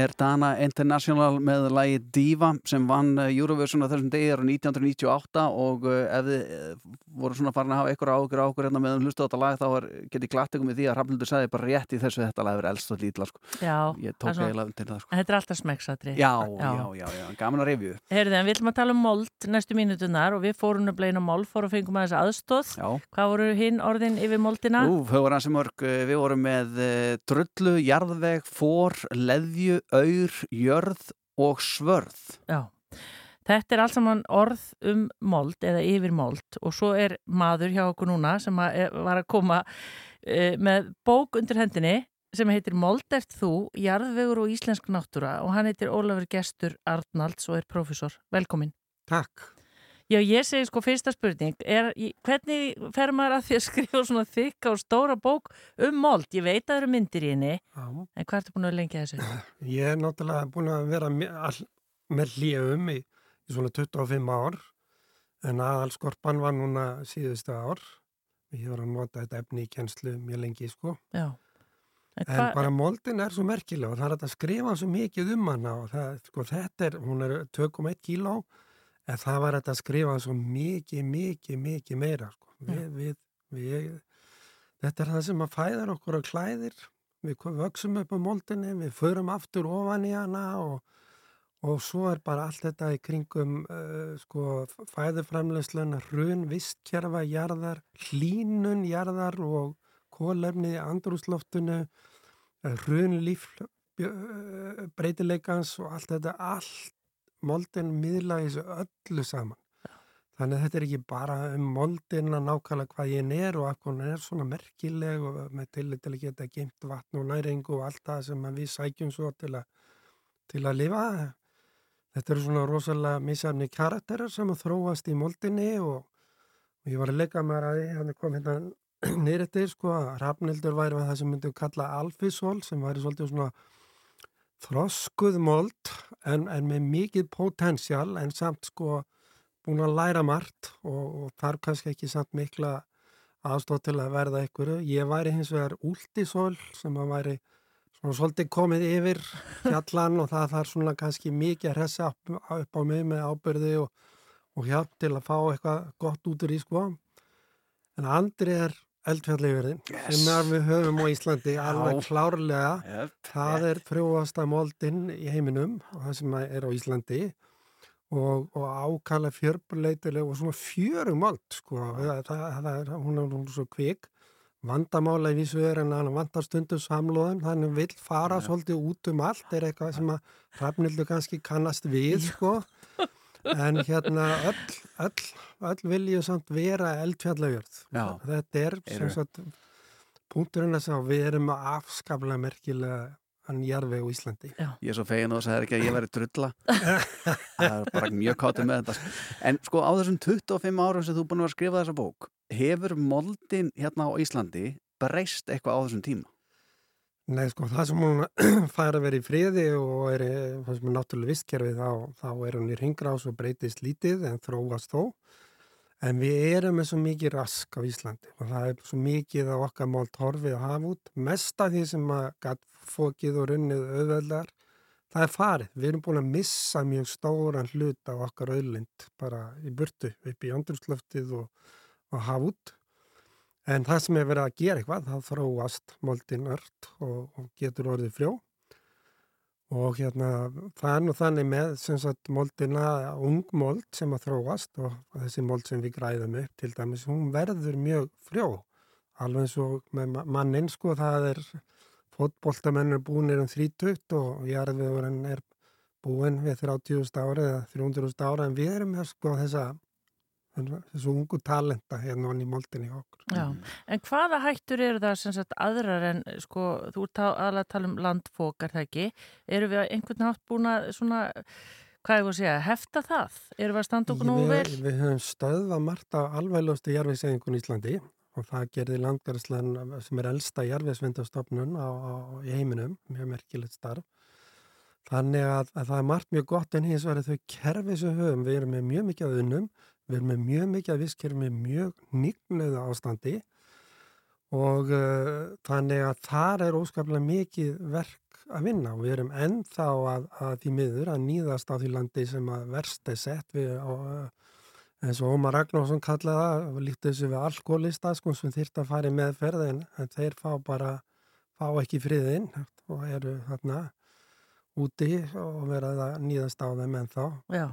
[SPEAKER 2] Er Dana International með lagi Diva sem vann eh, Eurovision á þessum degi ára 1998 og uh, ef þið uh, voru svona farin að hafa ykkur áhugur áhugur hérna meðan hlustu á þetta lag þá er, geti glatt ykkur með því að Rafnildur sagði bara rétt í þessu þetta lag er elst og lítla sko.
[SPEAKER 3] Já,
[SPEAKER 2] Ég tók
[SPEAKER 3] það
[SPEAKER 2] eiginlega undir það sko.
[SPEAKER 3] Þetta er alltaf smekksatri.
[SPEAKER 2] Já, já, já, já, gaman að revju
[SPEAKER 3] Heyrðu, en við ætlum að tala um mold næstu mínutunar og við fórum að bleina mold, fórum að fengum aðeins aðstóð.
[SPEAKER 2] Já,
[SPEAKER 3] Hvað voru hinn orðin yfir moldina?
[SPEAKER 2] Ú, þau voru hansi mörg, við vorum með drullu, jarðveg, fór, leðju, auður, jörð og svörð
[SPEAKER 3] Já. Þetta er allt saman orð um mold eða yfir mold og svo er maður hjá okkur núna sem að, er- var að koma uh, með bók undir hendinni sem heitir Mold ert þú, jarðvegur og íslensk náttúra og hann heitir Ólafur Gestur Arnalds og er prófessor. Velkomin.
[SPEAKER 9] Takk.
[SPEAKER 3] Já, ég segi sko fyrsta spurning, er, hvernig fer maður að því að [laughs] skrifa svona þykka og stóra bók um mold? Ég veit að það eru myndir í henni,
[SPEAKER 9] Já.
[SPEAKER 3] en hvað ertu búin að lengja þessu?
[SPEAKER 9] Ég er náttúrulega búin að vera me- all, með hljöfum í, í svona 25 ár en aðalskorpan var núna síðustu ár. Ég var að nota þetta efni í kjenslu mjög lengi sko.
[SPEAKER 3] Já. En,
[SPEAKER 9] En
[SPEAKER 3] hva,
[SPEAKER 9] bara moldin er svo merkileg og það er að skrifa svo mikið um hana og það, sko, þetta er, hún er 2,1 kíló en það var að skrifa svo mikið, mikið, mikið meira sko. Við, við, við, þetta er það sem að fæðar okkur á klæðir, við vöxum upp á moldinni, við förum aftur ofan í hana og, og svo er bara allt þetta í kringum uh, sko, fæðuframleysluna, hrun, vistkerfa, jarðar, hlínun, jarðar og kólefni í andrúsloftinu, hrun líf bjö- breytileikans og allt þetta, allt moldin miðla þessu öllu saman. Þannig að þetta er ekki bara um moldina nákvæmlega hvað ég er og að hún er svona merkileg og með tillit til að geta geimt vatn og næringu og allt það sem að við sækjum svo til að, til að lifa. Þetta eru svona rosalega misjafni karakterar sem að þróast í moldinni og, og ég var að leika mér að hann kom hérna [clears throat] niður eftir sko að Rafnildur væri með það sem myndum kalla alfisol sem væri svolítið svona þroskuð mold en, en með mikið potensial en samt sko búin að læra margt og, og þarf kannski ekki samt mikla aðstóð til að verða einhverju. Ég væri hins vegar últisól sem að væri svona svolítið komið yfir fjallan og það þarf svona kannski mikið að hressa upp, upp á mig með ábyrði og, og hjálp til að fá eitthvað gott út úr í sko. En Andri er eldfjallegurinn
[SPEAKER 2] Yes.
[SPEAKER 9] sem er við höfum á Íslandi alveg klárlega.
[SPEAKER 2] Yep.
[SPEAKER 9] Það er frjóasta moldin í heiminum og það sem er á Íslandi og, og ákala fjörbuleitileg og svona fjörumold sko. það, það, það er, hún er er svo kvik vandamála í vísu er en hann vandar stundu samlóðum þannig vill fara svolítið út um allt er eitthvað sem að Hrafnildur kannski kannast við sko. En hérna öll, öll, öll vilju samt vera eldfjallajörð.
[SPEAKER 2] Já.
[SPEAKER 9] þetta er sem sagt punkturinn að sá við erum að afskaplega merkilega hann jarfi á Íslandi.
[SPEAKER 2] Ég er svo fegin og það er ekki að ég væri drulla. Það er bara mjög kátið með þetta sko. En sko á þessum 25 árum sem þú búin að að skrifa þessa bók hefur moldin hérna á Íslandi breyst eitthvað á þessum tíma?
[SPEAKER 9] Nei, sko, það sem hún [clears throat] fær að vera í friði og er, eh, það sem er náttúrulega vistkerfi þá, þá er hún í ringrás og breytist lítið en þróast þó. En við erum með svo mikið rask á Íslandi og það er svo mikið að okkar mál torfið að hafa út. Mest af því sem að gatt fókið og runnið auðveldar, það er farið. Við erum búin að missa mjög stóran hlut af okkar auðlind bara í burtu upp í andrumslöftið og, og hafa út. En það sem er verið að gera eitthvað, það þróast moldin ört og, og getur orðið frjó. Og hérna, það er nú þannig með sem sagt moldina, ung mold sem að þróast og þessi mold sem við græðum upp til dæmis, hún verður mjög frjó. Alveg eins og með ma- manninn sko, það er fótboltamenn er búinir um 30 og jarðvegurinn er búin við 30.000 ára eða 300.000 ára en við erum sko þessa þessu ungu talenta hérna í moldinni okkur.
[SPEAKER 3] Já, en hvaða hættur eru það sem sagt aðrar en sko, þú ert að alveg að tala um landfók, er það ekki? Eru við einhvern nátt búin að svona, hvað ég voru að segja, hefta það? Eru við að standa okkur nú vel?
[SPEAKER 9] Við höfum stöðvað margt af alveglustu jarfiðsegingun í Íslandi og það gerði landgarslan sem er elsta jarfiðsvindastofnun á, á, í heiminum, mjög merkilegt starf. Þannig að, að það er margt mjög gott en hins vegar þau kerfi sem höfum, við erum með mjög mikið við erum með mjög mikið af visskerfi með mjög nýgnuða ástandi og uh, þannig að þar er óskaplega mikið verk að vinna og við erum ennþá að, að því miður að nýðast á því landi sem að verst er sett við eins og Ómar Ragnarsson kallaði það, líkt þessu við alkoholista sko sem þýrt að fara í meðferðin en þeir fá bara, fá ekki friðinn og eru þarna úti og verða að nýðast á þeim ennþá.
[SPEAKER 3] Já.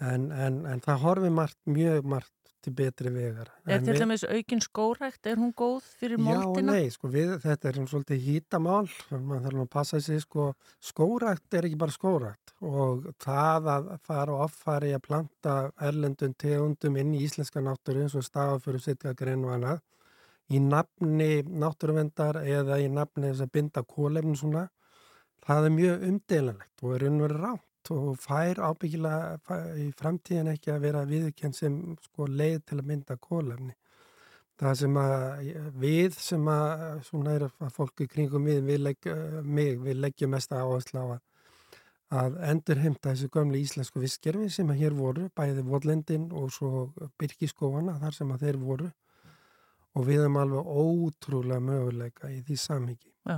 [SPEAKER 9] En, en, en það horfi margt, mjög margt til betri vegar.
[SPEAKER 3] Er til dæmis aukin skórækt, er hún góð fyrir
[SPEAKER 9] Já og
[SPEAKER 3] moldina?
[SPEAKER 9] nei, sko, við, þetta er um svolítið hýtamál, maður þarf að passa sig, sko, skórækt er ekki bara skórækt og það að fara og offari að planta erlendum tegundum inn í íslenska náttúru eins og stafaföru sittja grein og annað í nafni náttúruvendar eða í nafni þess að binda kólefn svona, það er mjög umdelanlegt og er raunverið rátt og fær ábyggilega í framtíðin ekki að vera viðkjönd sem sko, leið til að mynda kólefni það sem að við sem að svona er að fólki kringum við, við legg, mig, við leggjum mest áherslu á að, að endur heimta þessu gömlu íslensku visskerfi sem að hér voru, bæði Votlandin og svo Byrkiskóana þar sem að þeir voru. Og við erum alveg ótrúlega möguleika í því samhengi
[SPEAKER 3] Já.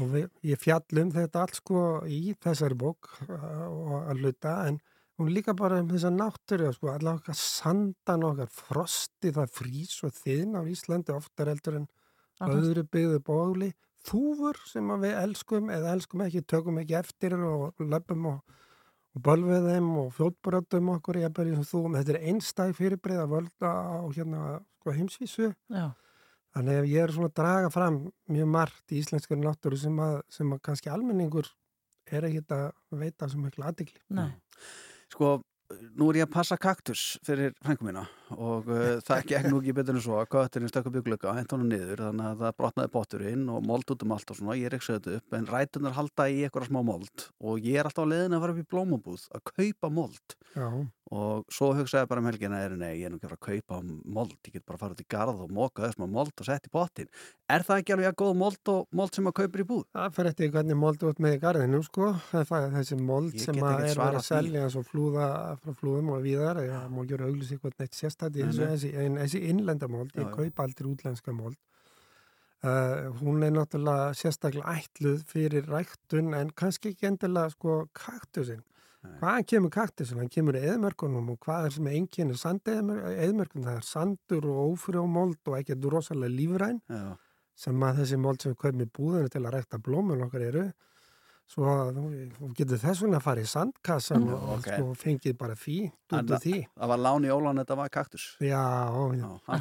[SPEAKER 9] og við, ég fjallum þetta allt sko í þessari bók uh, og að hluta en hún líka bara um þessa náttúru sko, allavega okkar sandan okkar frosti það frís og þinn á Íslandi oftar heldur en
[SPEAKER 3] Annars-
[SPEAKER 9] öðru byggðu bóli þúfur sem að við elskum eða elskum ekki, tökum ekki eftir og löpum og, og bölvið þeim og fjótbröndum okkur ég er bara eins og þú, þetta er einstæð fyrirbreið að völda á hérna sko, heimsvísu
[SPEAKER 3] Já.
[SPEAKER 9] Þannig að ég er svona að draga fram mjög margt í íslenskari náttúru sem að, sem að kannski almenningur er ekkit að veita sem aðdegli.
[SPEAKER 3] Nei.
[SPEAKER 2] Sko, nú er ég að passa kaktus fyrir frængu mína og uh, það gekk nú ekki betur en svo að kötturinn stökk upp í glugga, hent honum niður þannig að það brotnaði potturinn og mold út um allt og svona, ég reyksaði þetta upp en rætunar halda í eitthvað smá mold. Og ég er alltaf á leiðin að fara upp í blómabúð að kaupa mold.
[SPEAKER 9] Já,
[SPEAKER 2] og svo hugsaði bara um helgina er nei, ég er nú ekki að fara að kaupa mold. Ég get bara að fara út í garð og moka þess maður mold og setja í pottin er það ekki alveg að góð mold og mold sem maður kaupir í búð?
[SPEAKER 9] það fer eftir hvernig mold út með í garðinu, sko. Það er þessi mold sem
[SPEAKER 2] ekkert
[SPEAKER 9] er að selja og
[SPEAKER 2] nei.
[SPEAKER 9] þessi, þessi innlenda mold. Ég kaupa aldrei útlenska mold. Uh, hún er náttúrulega sérstaklega ætluð fyrir ræktun en kannski ekki endilega sko kaktusinn. Hvaðan kemur kaktusinn? Hann kemur eðmörkunum og hvað er sem einkennir sandeðmörkunum? Það er sandur og ófrjómold og ekkert rosalega lífræn
[SPEAKER 2] Já,
[SPEAKER 9] sem að þessi mold sem við kaupum í búðinu til að rækta blómun okkar eru. Svo að þú, þú getur þess vegna að fara í sandkassan
[SPEAKER 2] Mm,
[SPEAKER 9] og
[SPEAKER 2] ok.
[SPEAKER 9] sko, fengið bara fí út af því.
[SPEAKER 2] það var lán í ólan þetta var kaktus
[SPEAKER 9] Já,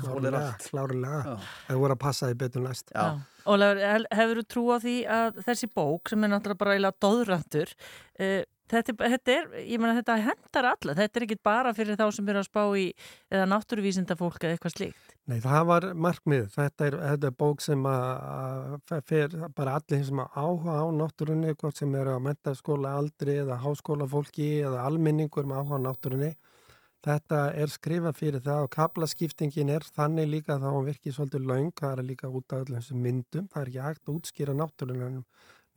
[SPEAKER 9] klárlega, klárlega. Það voru að passa því betur næst.
[SPEAKER 2] já,
[SPEAKER 3] Ólafur, hefur þú trú á því að þessi bók sem er náttúrulega bara eiginlega dóðrandur uh, þetta, er- þetta er, ég meina þetta hendar alla, þetta er ekki bara fyrir þá sem eru að spá í eða náttúruvísinda fólk eða eitthvað slíkt.
[SPEAKER 9] Nei, það var markmið. Þetta er, þetta er bók sem fer bara allir sem áhuga á náttúrunni, hvort sem eru að mentaskóla aldri eða háskólafólki eða almenningur með áhuga á náttúrunni. Þetta er skrifað fyrir það og kaplaskiptingin er þannig líka að það virkið svolítið laung, það er líka út af öllum þessum myndum. Það er ekki hægt að útskýra náttúrunum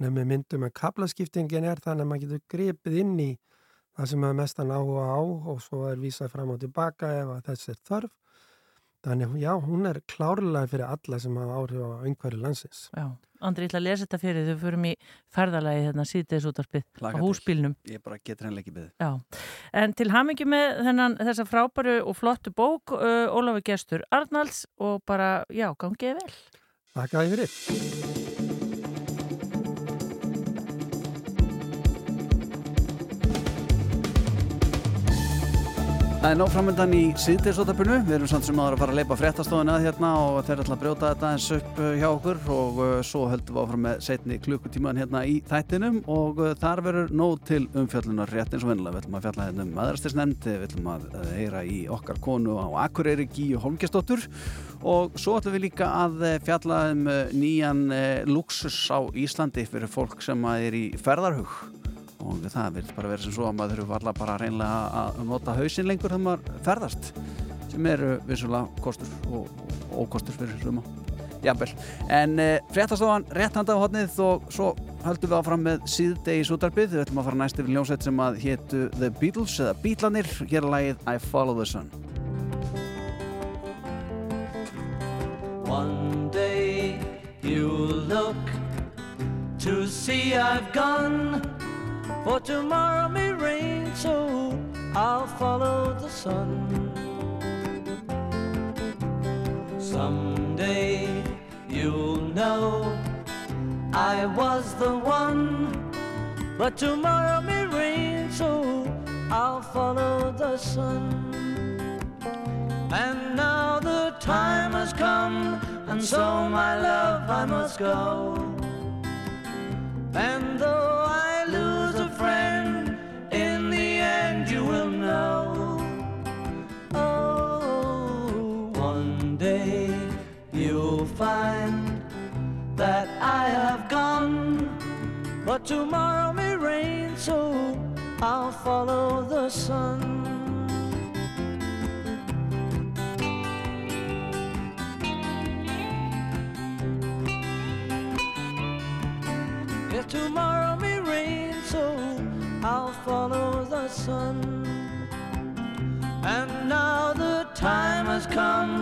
[SPEAKER 9] nefnir myndum en kaplaskiptingin er þannig að maður getur gripið inn í það sem maður mestan áhuga á og svo er vísað fram og tilbaka ef að þess er þörf. Þannig, já, hún er klárlega fyrir alla sem hafa áhrif á einhverju landsins.
[SPEAKER 3] Já, Andri, ég ætla að lesa þetta fyrir þau fyrir í ferðalagi hérna síðdeis útvarpið á húsbílnum.
[SPEAKER 2] ég bara getur henni ekki beðið
[SPEAKER 3] Já, en til hamingi með þennan, þessa frábæru og flottu bók uh, Ólafur Gestur Arnalds og bara, já, gangið vel.
[SPEAKER 9] Þakka þið fyrir.
[SPEAKER 2] Það er nóg framöndan í síðdeisóttarpunu, við erum samt sem aðra að fara að leipa fréttastofuna að hérna og þeir ætla að brjóta þetta eins upp uh, hjá okkur. Og uh, svo höldum við áfram með setni klukkutíman hérna í þættinum. Og uh, þar verður nóg til umfjöllunar rétt eins og vennilega. Við ætlum að fjalla hérna um aðrastisnefnd, við ætlum að heyra í okkar konu á Akureyri Gíu Holmgestóttur og svo ætlum við líka að fjalla um nýjan luxus á Íslandi fyrir fólk sem er í ferðarhug og það vil bara vera sem svo að maður þurfa allar bara reynlega að nota hausinn lengur þegar maður ferðast sem eru vissulega kostur og, og ókostur fyrir hluma jafnvel, en uh, fréttastofan rétt handa á hotnið og svo höldum við áfram með síðdegis útarpið við ætlum að fara næst yfir ljónsett sem að hétu The Beatles eða Beatlanir, hér er lagið I Follow the Sun.
[SPEAKER 10] One day you'll look to sea I've gone, for tomorrow may rain, so I'll follow the sun. Someday you'll know I was the one, but tomorrow may rain, so I'll follow the sun. And now the time has come, and so my love I must go. And though tomorrow may rain, so I'll follow the sun. If tomorrow may rain, so I'll follow the sun. And now the time has come,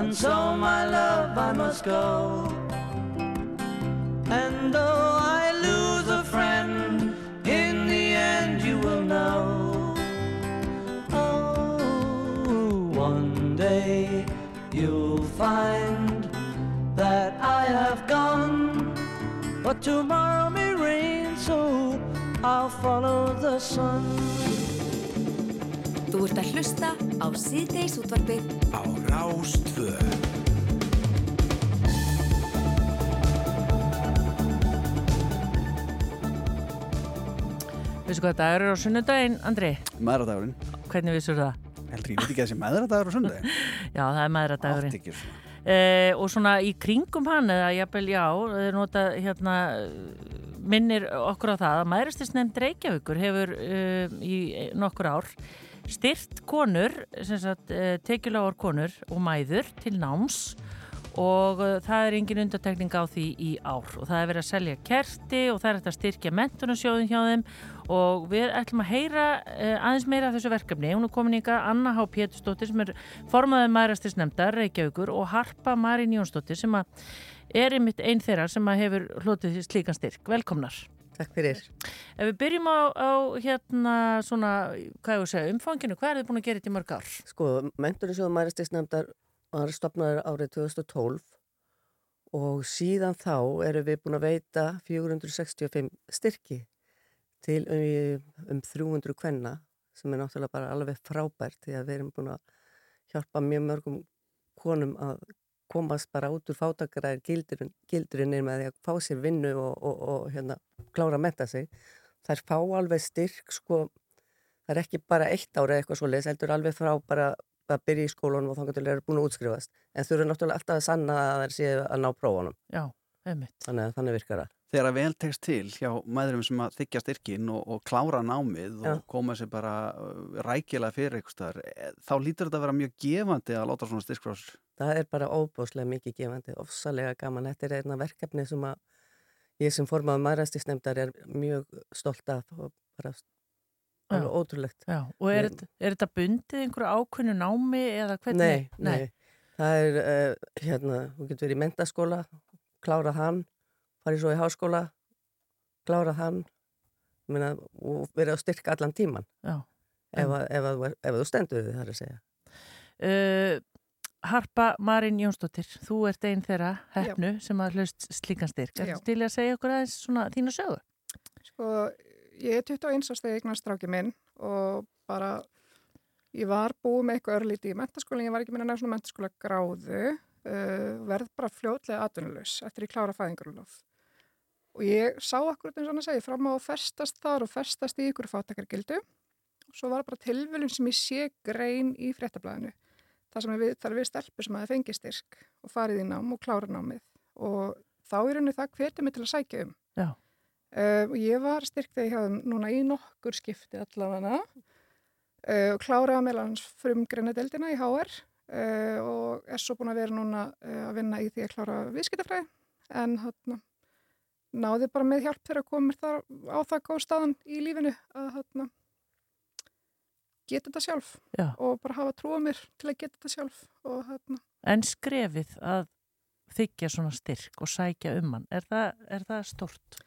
[SPEAKER 10] and so my love I must go. And though I but tomorrow may rain, so I'll follow the sun.
[SPEAKER 5] Þú ert að hlusta á síðdeis útvarpið
[SPEAKER 1] á Rástvö.
[SPEAKER 3] Veistu hvað dagur er á sunnudaginn, Andri?
[SPEAKER 2] Maðuradagurinn.
[SPEAKER 3] Hvernig vissur það?
[SPEAKER 2] Heldur ég veit ekki að þessi maðuradagur á sundaginn? [laughs]
[SPEAKER 3] Já, það er maðuradagurinn.
[SPEAKER 2] Átt ekki svona.
[SPEAKER 3] Eh, og svona í kringum hann eða jafnvel já, þeir nota hérna minnir okkur á það að maðuristisnefnd Reykjavíkur hefur uh, í nokkur ár styrt konur, uh, tekjulágar konur og mæður til náms. Og uh, það er engin undartekning á því í ár. Og það er verið að selja kerti og það er að styrkja mentunarsjóðin hjá þeim og við ætlum að heyra uh, aðeins meira af þessu verkefni. Hún er komin ykkar Anna Há Pétursdóttir sem er formaðið maðurastisnefndar Reykjavíkur og Harpa Marín Jónsdóttir sem er einmitt einn þeirra sem hefur hlotið slíkan styrk. Velkomnar.
[SPEAKER 11] Takk fyrir.
[SPEAKER 3] Ef við byrjum á, á hérna svona, hvað ég segja, umfanginu, hvað er þið búin að gera þetta í mörg ár?
[SPEAKER 11] Sko, mentunarsjóðum maðurastisnefndar var stopnaður árið 2012 og síðan þá erum við búin að veita 465 styrki til um, um 300 kvenna sem er náttúrulega bara alveg frábært því að við erum búin að hjálpa mjög mörgum konum að komast bara út úr fátakaræðir gildurinn, gildurinn með því að fá sér vinnu og, og, og hérna, klára að metta sig. Það er fá alveg styrk, sko, það er ekki bara eitt ára eitthvað svo leiðis, heldur alveg frá bara að byrja í skólunum og þannig að það er búin að útskrifast. En þú eru náttúrulega alltaf að sanna að það er síðan að ná prófunum.
[SPEAKER 3] Já.
[SPEAKER 11] Þannig að þannig virkar það.
[SPEAKER 2] Þegar að vel tekst til hjá maðurum sem að þykja styrkin og, og klára námið
[SPEAKER 11] Já.
[SPEAKER 2] og koma sér bara uh, rækilega fyrir eitthvað eh, þá lítur þetta að vera mjög gefandi að láta svona styrk frá sér.
[SPEAKER 11] Það er bara óbúslega mikið gefandi, ofsalega gaman. Þetta er einna verkefni sem að ég sem formaður maðurastisnefndar er mjög stolt af og bara alveg ótrúlegt.
[SPEAKER 3] Já, og er, þetta- er þetta bundið einhverju ákveðnu námi eða hvernig?
[SPEAKER 11] Nei, nei. Það er, uh, hérna, þú getur verið í mentaskóla, klárað hann, farið svo í háskóla, klárað hann, meina, og verið að styrka allan tíman.
[SPEAKER 3] Já.
[SPEAKER 11] Ef, að- ef, að- ef að þú stendur þið þar að segja.
[SPEAKER 3] Uh, Harpa Marín Jónsdóttir, þú ert einn þeirra hefnu sem að hlust slíkan styrk. Er
[SPEAKER 12] Já.
[SPEAKER 3] þetta til að segja okkur aðeins svona þína sögu?
[SPEAKER 12] Sko, ég er 21 árs þegar ég eignast stráki minn og bara, ég var búið með eitthvað örlítið í mentaskólinn, ég var ekki minna nefn svona mentaskóla gráðu, uh, verð bara fljótlega atvinnulegs eftir ég klára fæðingarulof. Og ég sá akkurat eins og hann að segja, fram á að festast þar og festast í ykkur fátakargildu. Svo var bara tilvöljum sem ég sé grein í fréttablaðinu. Það sem við, það er við stelpur sem hafi fengið styrk og farið í nám og klára námið. Og þá er henni það hvetið mig til að sækja um.
[SPEAKER 3] Já.
[SPEAKER 12] Uh, ég var styrkt þegar ég hafði núna í nokkur skipti allavega uh, og kláraði meðal hans frum greinadeldina í HR uh, og er svo búin að vera núna uh, að vinna í því að klára viðskiptafræði en hann náði bara með hjálp þegar að koma mér þar á það góð staðan í lífinu að hann geta þetta sjálf
[SPEAKER 3] Já.
[SPEAKER 12] og bara hafa trúa mér til að geta þetta sjálf og hann
[SPEAKER 3] En skrefið að þykja svona styrk og sækja um hann, er það, er það stort?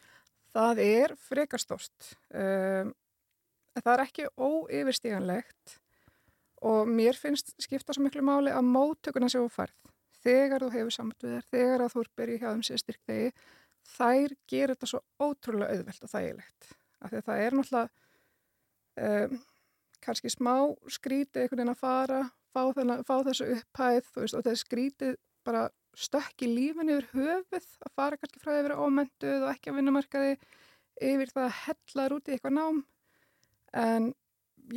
[SPEAKER 12] Það er frekarstoft. Um, það er ekki óyfirstíganlegt og mér finnst skipta svo miklu máli að móttökuna séu færð. Þegar þú hefur samt við þér, þegar þú er byrjuð hjá þeim sér styrkdegi, þær gerir þetta svo ótrúlega auðvelt og þægilegt. Af því að það er náttúrulega um, kannski smá skrítið einhvern veginn að fara, fá, þennan, fá þessu upphæð veist, og er skrítið bara stökk í lífinu yfir höfuð að fara kannski frá að vera ómentuð og ekki að vinnumarkaði yfir það að hellaður út í eitthvað nám en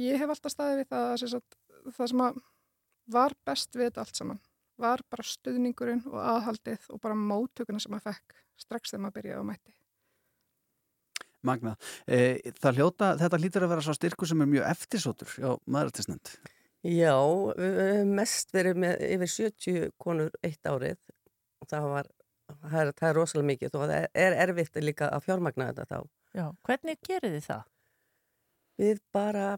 [SPEAKER 12] ég hef alltaf staðið við það að það sem var best við þetta allt saman var bara stuðningurinn og aðhaldið og bara móttökuna sem maður fekk strax þegar maður byrjaði á mætti.
[SPEAKER 2] Magna, e, það hljóta, þetta hlýtur að vera svo styrku sem er mjög eftirsótur á maðuratisnend.
[SPEAKER 11] Já, mest verið með yfir 70 konur eitt árið og það var, það er, það er rosalega mikið og það er erfitt líka að fjármagna þetta þá.
[SPEAKER 3] Já, hvernig gerir þið það?
[SPEAKER 11] Við bara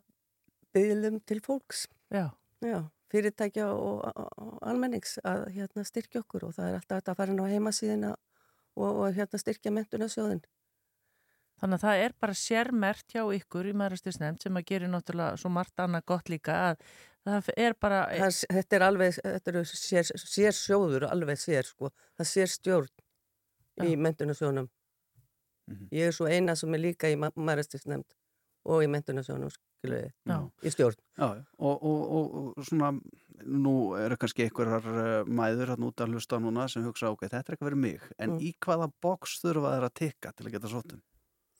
[SPEAKER 11] byggðum til fólks.
[SPEAKER 3] Já.
[SPEAKER 11] Já, fyrirtækja og, og almennings að hérna, styrkja okkur og það er alltaf að fara inn á heimasíðina og, og hérna, styrkja mentunasjóðin.
[SPEAKER 3] Þannig að það er bara sérmert hjá ykkur í maðurastisnefnd sem að gera náttúrulega svo margt annað gott líka að það er bara...
[SPEAKER 11] Það, þetta er alveg, þetta er sér, sér sjóður, alveg sér sko, það sér stjórn Já. í mentunasjónum. Mm -hmm. Ég er svo eina sem er líka í maðurastisnefnd og í mentunasjónum skiluði, í stjórn.
[SPEAKER 2] Já, og, og, og, og svona, nú eru kannski einhverjar uh, mæður hann út að hlusta núna sem hugsa, ok, þetta er ekki verið mig, en mm. í hvaða boks þurfa þeir að tekka til að geta sótum?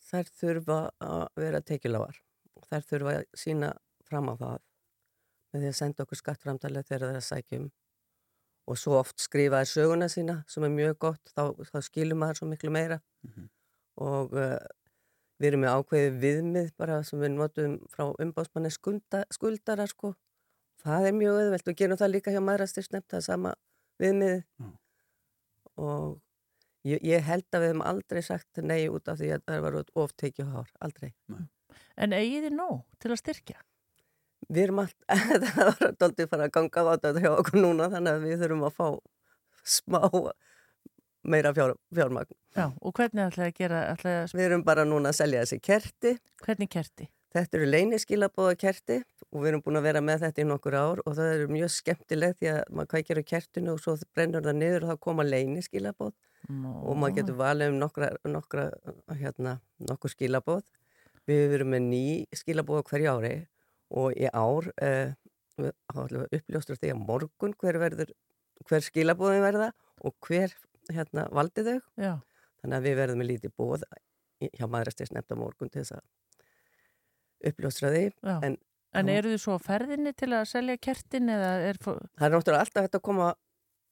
[SPEAKER 11] Þær þurfa að vera tekilávar og þær þurfa að sína fram á það með því að senda okkur skattframtalið þegar að sækjum og svo oft skrifa þær söguna sína sem er mjög gott, þá, þá skilum maður svo miklu meira mm -hmm. og uh, Við erum með ákveði viðmið bara sem við notum frá umbásmanni skulda, skuldara sko. Það er mjög öðvelt og gerum það líka hjá maðurastir snemt það sama viðmið mm. og ég, ég held að við hefum aldrei sagt nei út af því að það var oftekið hár, aldrei.
[SPEAKER 3] Mm. En eigið þið nóg til að styrkja?
[SPEAKER 11] Við erum alltaf, [laughs] það var alltaf að fara að ganga á þetta hjá okkur núna þannig að við þurfum að fá smá meira fjár, fjármagn.
[SPEAKER 3] Já, og hvernig ætlaði að gera? Ætlaði að...
[SPEAKER 11] Við erum bara núna að selja þessi kerti.
[SPEAKER 3] Hvernig kerti?
[SPEAKER 11] Þetta eru leyniskilabóða kerti og við erum búin að vera með þetta í nokkur ár og það eru mjög skemmtilegt því að maður kvækjar á kertinu og svo brennur það niður og þá koma leyniskilabóð no. og maður getur valið um nokkra, nokkra, hérna, nokkur skilabóð. Við erum með ný skilabóða hverju ári og í ár eh, uppljóstur því að morgun hver, verður, hver skilabóðin verða og hver hérna, valdi þau.
[SPEAKER 3] Já.
[SPEAKER 11] þannig að við verðum með lítið bóð hjá maðurastis nefnda morgun til þess að uppljóstra því
[SPEAKER 3] en, en eru þið svo ferðinni til að selja kertin eða er
[SPEAKER 11] það er náttúrulega alltaf hægt að koma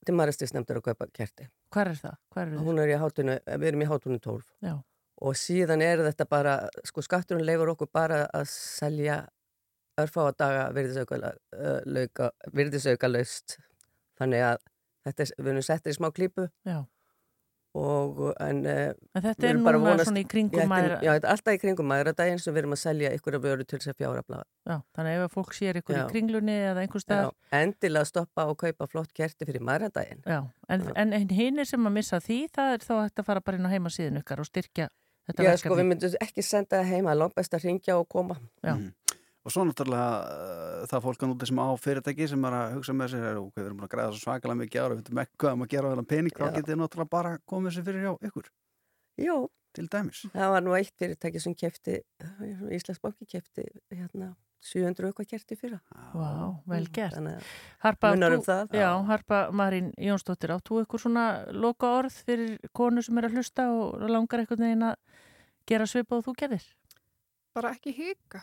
[SPEAKER 11] til maðurastis nefnda að kaupa kerti.
[SPEAKER 3] Hvað er það? Er
[SPEAKER 11] hún er í hátunu, við erum í hátunum 12
[SPEAKER 3] Já.
[SPEAKER 11] og síðan er þetta bara sko skatturinn leifur okkur bara að selja örfá að daga virðisauka laust þannig að þetta er, við erum settir í smá klípu.
[SPEAKER 3] Já.
[SPEAKER 11] og en,
[SPEAKER 3] en þetta er núna vonast, svona í kringum maður
[SPEAKER 11] já, þetta er alltaf í kringum maður. Að daginn sem við erum að selja ykkur að vöru til þess að fjára blaða
[SPEAKER 3] já, þannig ef fólk sér ykkur já. í kringlunni eða einhver stað
[SPEAKER 11] endilega stoppa og kaupa flott kerti fyrir maður að daginn
[SPEAKER 3] en, en, en hinn er sem að missa því það er þá hægt að fara bara inn á heimasíðun ykkar og styrkja þetta
[SPEAKER 11] verkefni já, sko, við myndum ekki senda það heima, langt best að ringja og koma.
[SPEAKER 2] Já. Mm. Og svo náttúrulega uh, það fólk að núti sem á fyrirtæki sem er að hugsa með sér er, ok, við erum búin að græða svo svakalega mikið ára, við veitum ekki hvað um að gera á þennan pening, þá getur þið náttúrulega bara komið sér fyrir hjá ykkur.
[SPEAKER 11] Jó.
[SPEAKER 2] Til dæmis.
[SPEAKER 11] Það var nú eitt fyrirtæki sem kefti, Íslandsbóki kefti hérna 700 okkar kerti fyrra.
[SPEAKER 3] Vá, wow, vel gert.
[SPEAKER 11] Harpa, þú,
[SPEAKER 3] um já, Harpa Marín Jónsdóttir, áttu ykkur svona loka orð fyrir konu sem er að hlusta og langar eitthvað neina gera svipa og þú gerir?
[SPEAKER 12] Bara ekki hika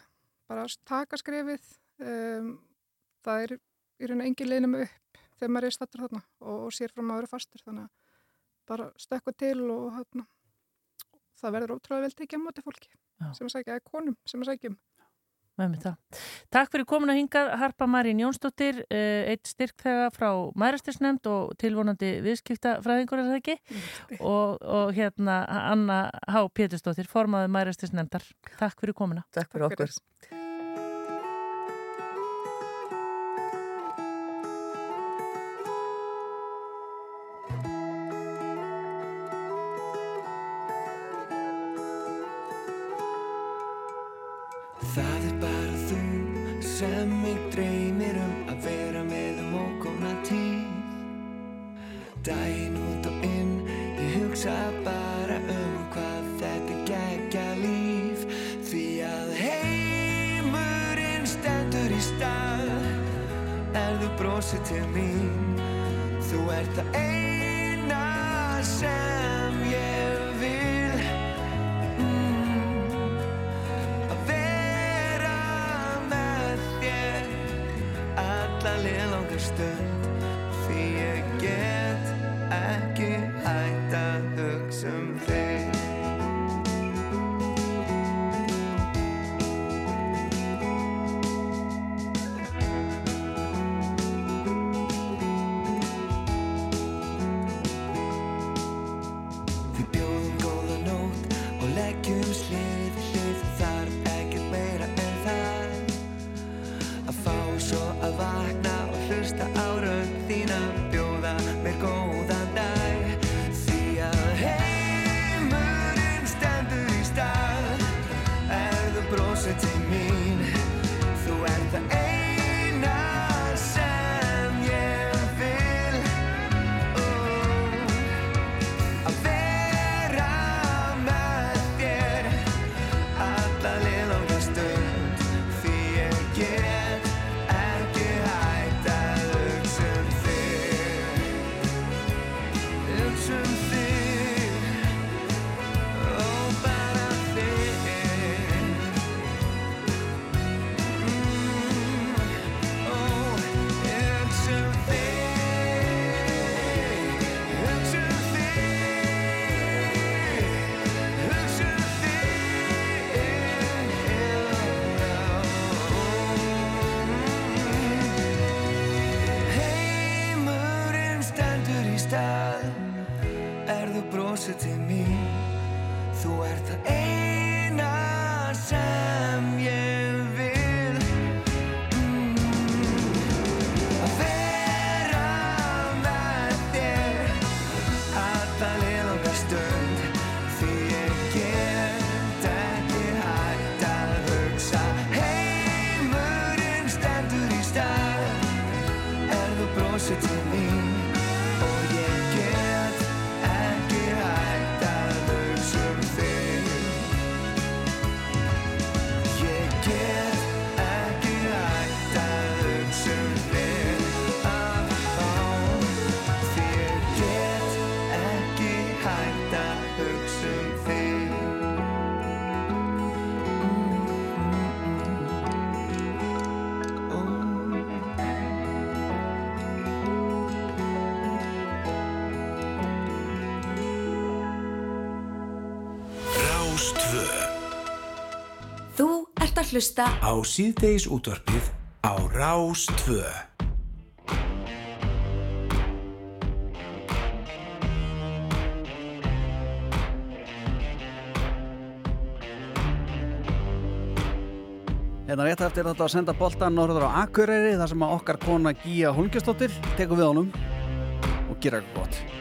[SPEAKER 12] bara að taka skrefið um, það er í raun og engi leinum upp þegar maður er stattur þarna og, og sér fram að vera fastur. Þannig að bara stökka til og hérna, það verður ótrúlega vel tekið á móti fólki Já. sem að sækja, eða konum sem að sækjum
[SPEAKER 3] Takk fyrir komin að hinga Harpa Marín Jónsdóttir eh, eitt styrkþega frá Mærastirsnefnd og tilvonandi viðskiptafræðingur er það ekki? Og, og hérna Anna Há Pétursdóttir formaði Mærastirsnefndar Takk fyrir komina
[SPEAKER 11] Takk fyrir. okkur
[SPEAKER 13] stað Er þú brosið til mín Þú ert það eina að hlusta á
[SPEAKER 1] síðdeis útvarpið á Rástvö
[SPEAKER 2] Hérna rétt eftir þetta að senda boltan norður á Akureyri þar sem að okkar kona Gíja Holmgjastóttir tekur við honum og gera eitthvað gott.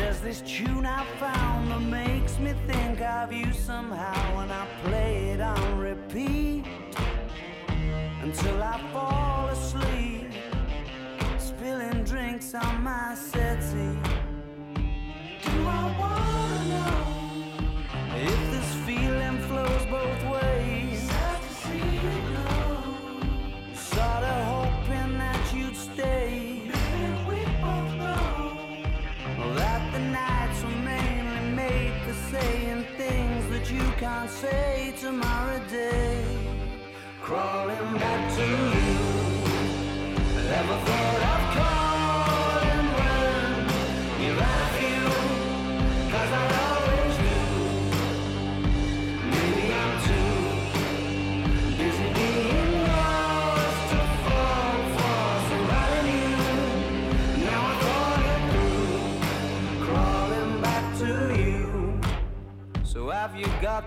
[SPEAKER 10] There's this tune I found that makes me think of you somehow when I play it on repeat until I fall asleep, spilling drinks on my say tomorrow day. Crawling back to you. Never thought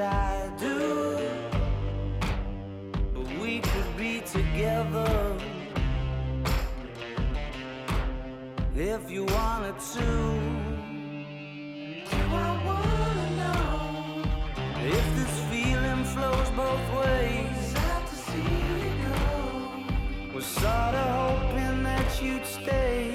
[SPEAKER 10] I do. But we could be together if you wanted to. Do I wanna know if this feeling flows both ways? Sad to see you go. Was sorta hoping that you'd stay.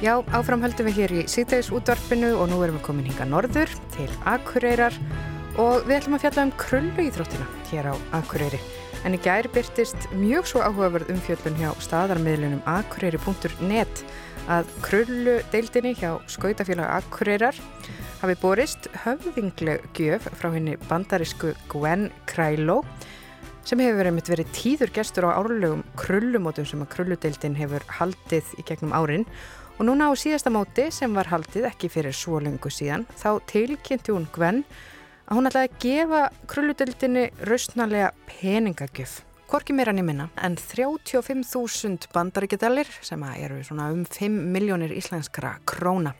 [SPEAKER 14] Já, áfram höldum við hér í síðdeis útvarpinu og nú erum við komin hinga norður til Akureyrar og við ætlum að fjalla um krullu íþróttina hér á Akureyri. En í gær byrtist mjög svo áhugaverð umfjöllun hjá staðarmiðlunum akureyri.net að krullu deildinni hjá Skautafélag Akureyrar hafi borist höfðingleg gjöf frá henni bandarisku Gwen Kræló sem hefur verið verið tíður gestur á árlegum krullumótum sem að krulludeildin hefur haldið í gegnum árin og núna á síðasta móti sem var haldið ekki fyrir svo lengu síðan þá tilkynnti hún Gwen að hún ætlaði að gefa krulludeildinni rausnalega peningagjöf Korki meira nýminna en 35.000 bandaríkjadalir sem eru um 5 miljónir íslenskra króna.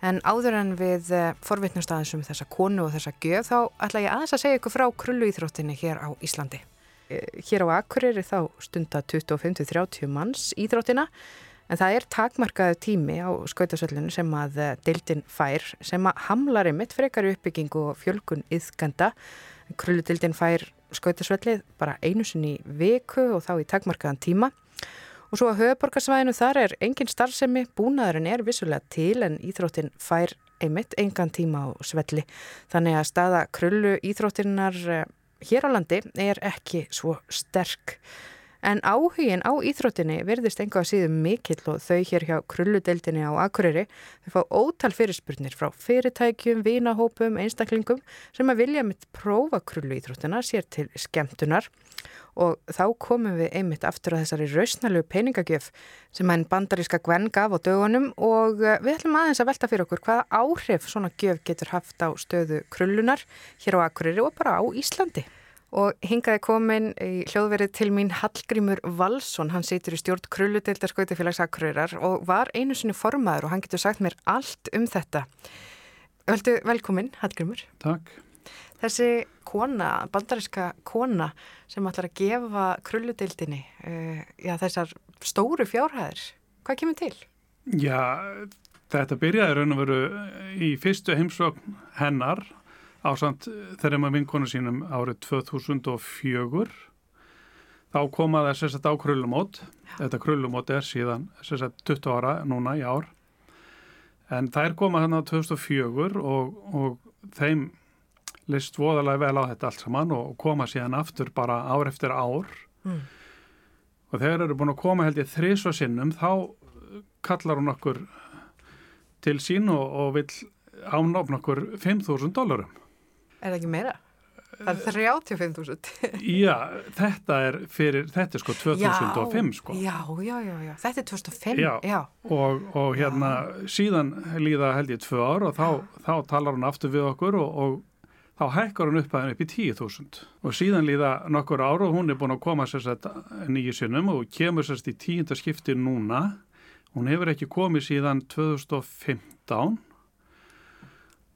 [SPEAKER 14] En áður en við forvittnumst aðeins um þessa konu og þessa gjöf þá ætla ég aðeins að segja ykkur frá krulluíþróttinni hér á Íslandi. Hér á Akureyri þá stunda 25-30 manns íþróttina en það er takmarkaðu tími á skautasöllinu sem að deildin fær sem að hamlar einmitt frekar uppbyggingu og fjölkun yðganda. Krulludildin fær skautasvellið bara einu sinni viku og þá í takmarkaðan tíma. Og svo að höfuborgarsvæðinu þar er engin starfsemi, búnaðurinn er vissulega til en íþróttin fær einmitt engan tíma á svelli. Þannig að staða krullu íþróttinnar hér á landi er ekki svo sterk. En áhugin á íþróttinni verðist enga að síðum mikill og þau hér hjá krulludeldinni á Akureyri þau fá ótal fyrirspurnir frá fyrirtækjum, vinahópum, einstaklingum sem að vilja mitt prófa krullu íþróttina sér til skemmtunar og þá komum við einmitt aftur á þessari rausnalegu peningagjöf sem henn bandaríska Gwen gaf á dögunum og við ætlum aðeins að velta fyrir okkur hvaða áhrif svona gjöf getur haft á stöðu krullunar hér á Akureyri og bara á Íslandi. Og hingaði komin í hljóðverið til mín Hallgrímur Valsson, hann situr í stjórn Krulludeildar Skautafélags Akureyrar og var einu sinni formaður og hann getur sagt mér allt um þetta. Veldu velkomin, Hallgrímur.
[SPEAKER 15] Takk.
[SPEAKER 14] Þessi kona, bandariska kona sem ætlar að gefa Krulludeildinni, uh, já þessar stóru fjárhæðir, hvað kemur til?
[SPEAKER 15] Já, þetta byrjaði raun og veru í fyrstu heimsókn hennar ásamt þeirra með vinkonu sínum árið 2004 þá koma það sérstaklega á krullumót. Þetta krullumót er síðan sérstaklega 20 ára núna í ár. En þær koma hann á 2004 og, og þeim list voðalega vel á þetta allt saman og koma síðan aftur bara ár eftir ár.
[SPEAKER 14] Mm.
[SPEAKER 15] og þegar eru búin að koma held ég þrís og sinnum þá kallar hún okkur til sín og, og vil ánofn okkur 5.000 dólarum
[SPEAKER 14] Er það ekki meira? Það er 35.000. [laughs]
[SPEAKER 15] Já, þetta er fyrir, þetta er sko 2005 sko.
[SPEAKER 14] Já, já, já, já, þetta er 2005,
[SPEAKER 15] Já,
[SPEAKER 14] já.
[SPEAKER 15] Og, og hérna síðan líða held ég tvö ár og þá, þá talar hún aftur við okkur og, og þá hækkar hún upp að henni upp í 10.000 og síðan líða nokkur ár og hún er búin að koma sérst nýju sinnum og kemur sérst í tíunda skipti núna hún hefur ekki komið síðan 2015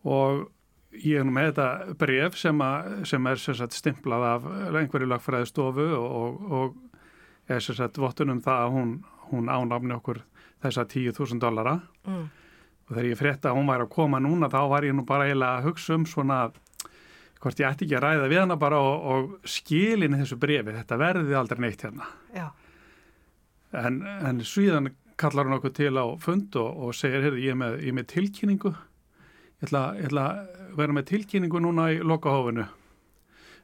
[SPEAKER 15] og ég er nú með þetta bref sem, að, sem er sérst stimplað af einhverju lagfræðistofu og, og er sérst vottunum það að hún, hún ánafni okkur þessa 10.000 dollara
[SPEAKER 14] Mm.
[SPEAKER 15] og þegar ég frétta að hún væri að koma núna þá var ég nú bara eiginlega að hugsa um svona hvort ég ætti ekki að ræða við hana bara og, og skilin þessu brefi, þetta verði aldrei neitt hérna
[SPEAKER 14] Já.
[SPEAKER 15] en, en svíðan kallar hún okkur til á fund og, og segir, heyrðu, ég er með, með tilkynningu ég ætla, ég ætla að vera með tilkynningu núna í lokahófinu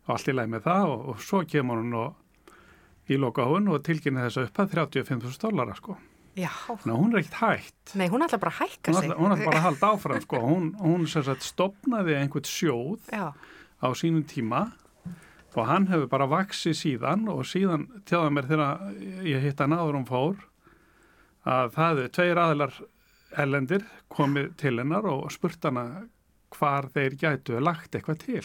[SPEAKER 15] og allt í læg með það og, og svo kemur hún og í lokahófinu og tilkynni þess að upp að 35.000 dólara sko
[SPEAKER 14] Já.
[SPEAKER 15] Ná, hún er ekkert hægt
[SPEAKER 14] Nei, hún ætla bara að hækka
[SPEAKER 15] hún
[SPEAKER 14] sig.
[SPEAKER 15] ætla, hún ætla bara að halda áfram sko. hún, hún sagt stopnaði einhvern sjóð
[SPEAKER 14] Já.
[SPEAKER 15] á sínum tíma og hann hefur bara vaksið síðan og síðan tjáða mér þegar ég hitt hann áður um fór að það er tveir aðilar ellendir komið til hennar og spurt hana hvar þeir gætu lagt eitthvað til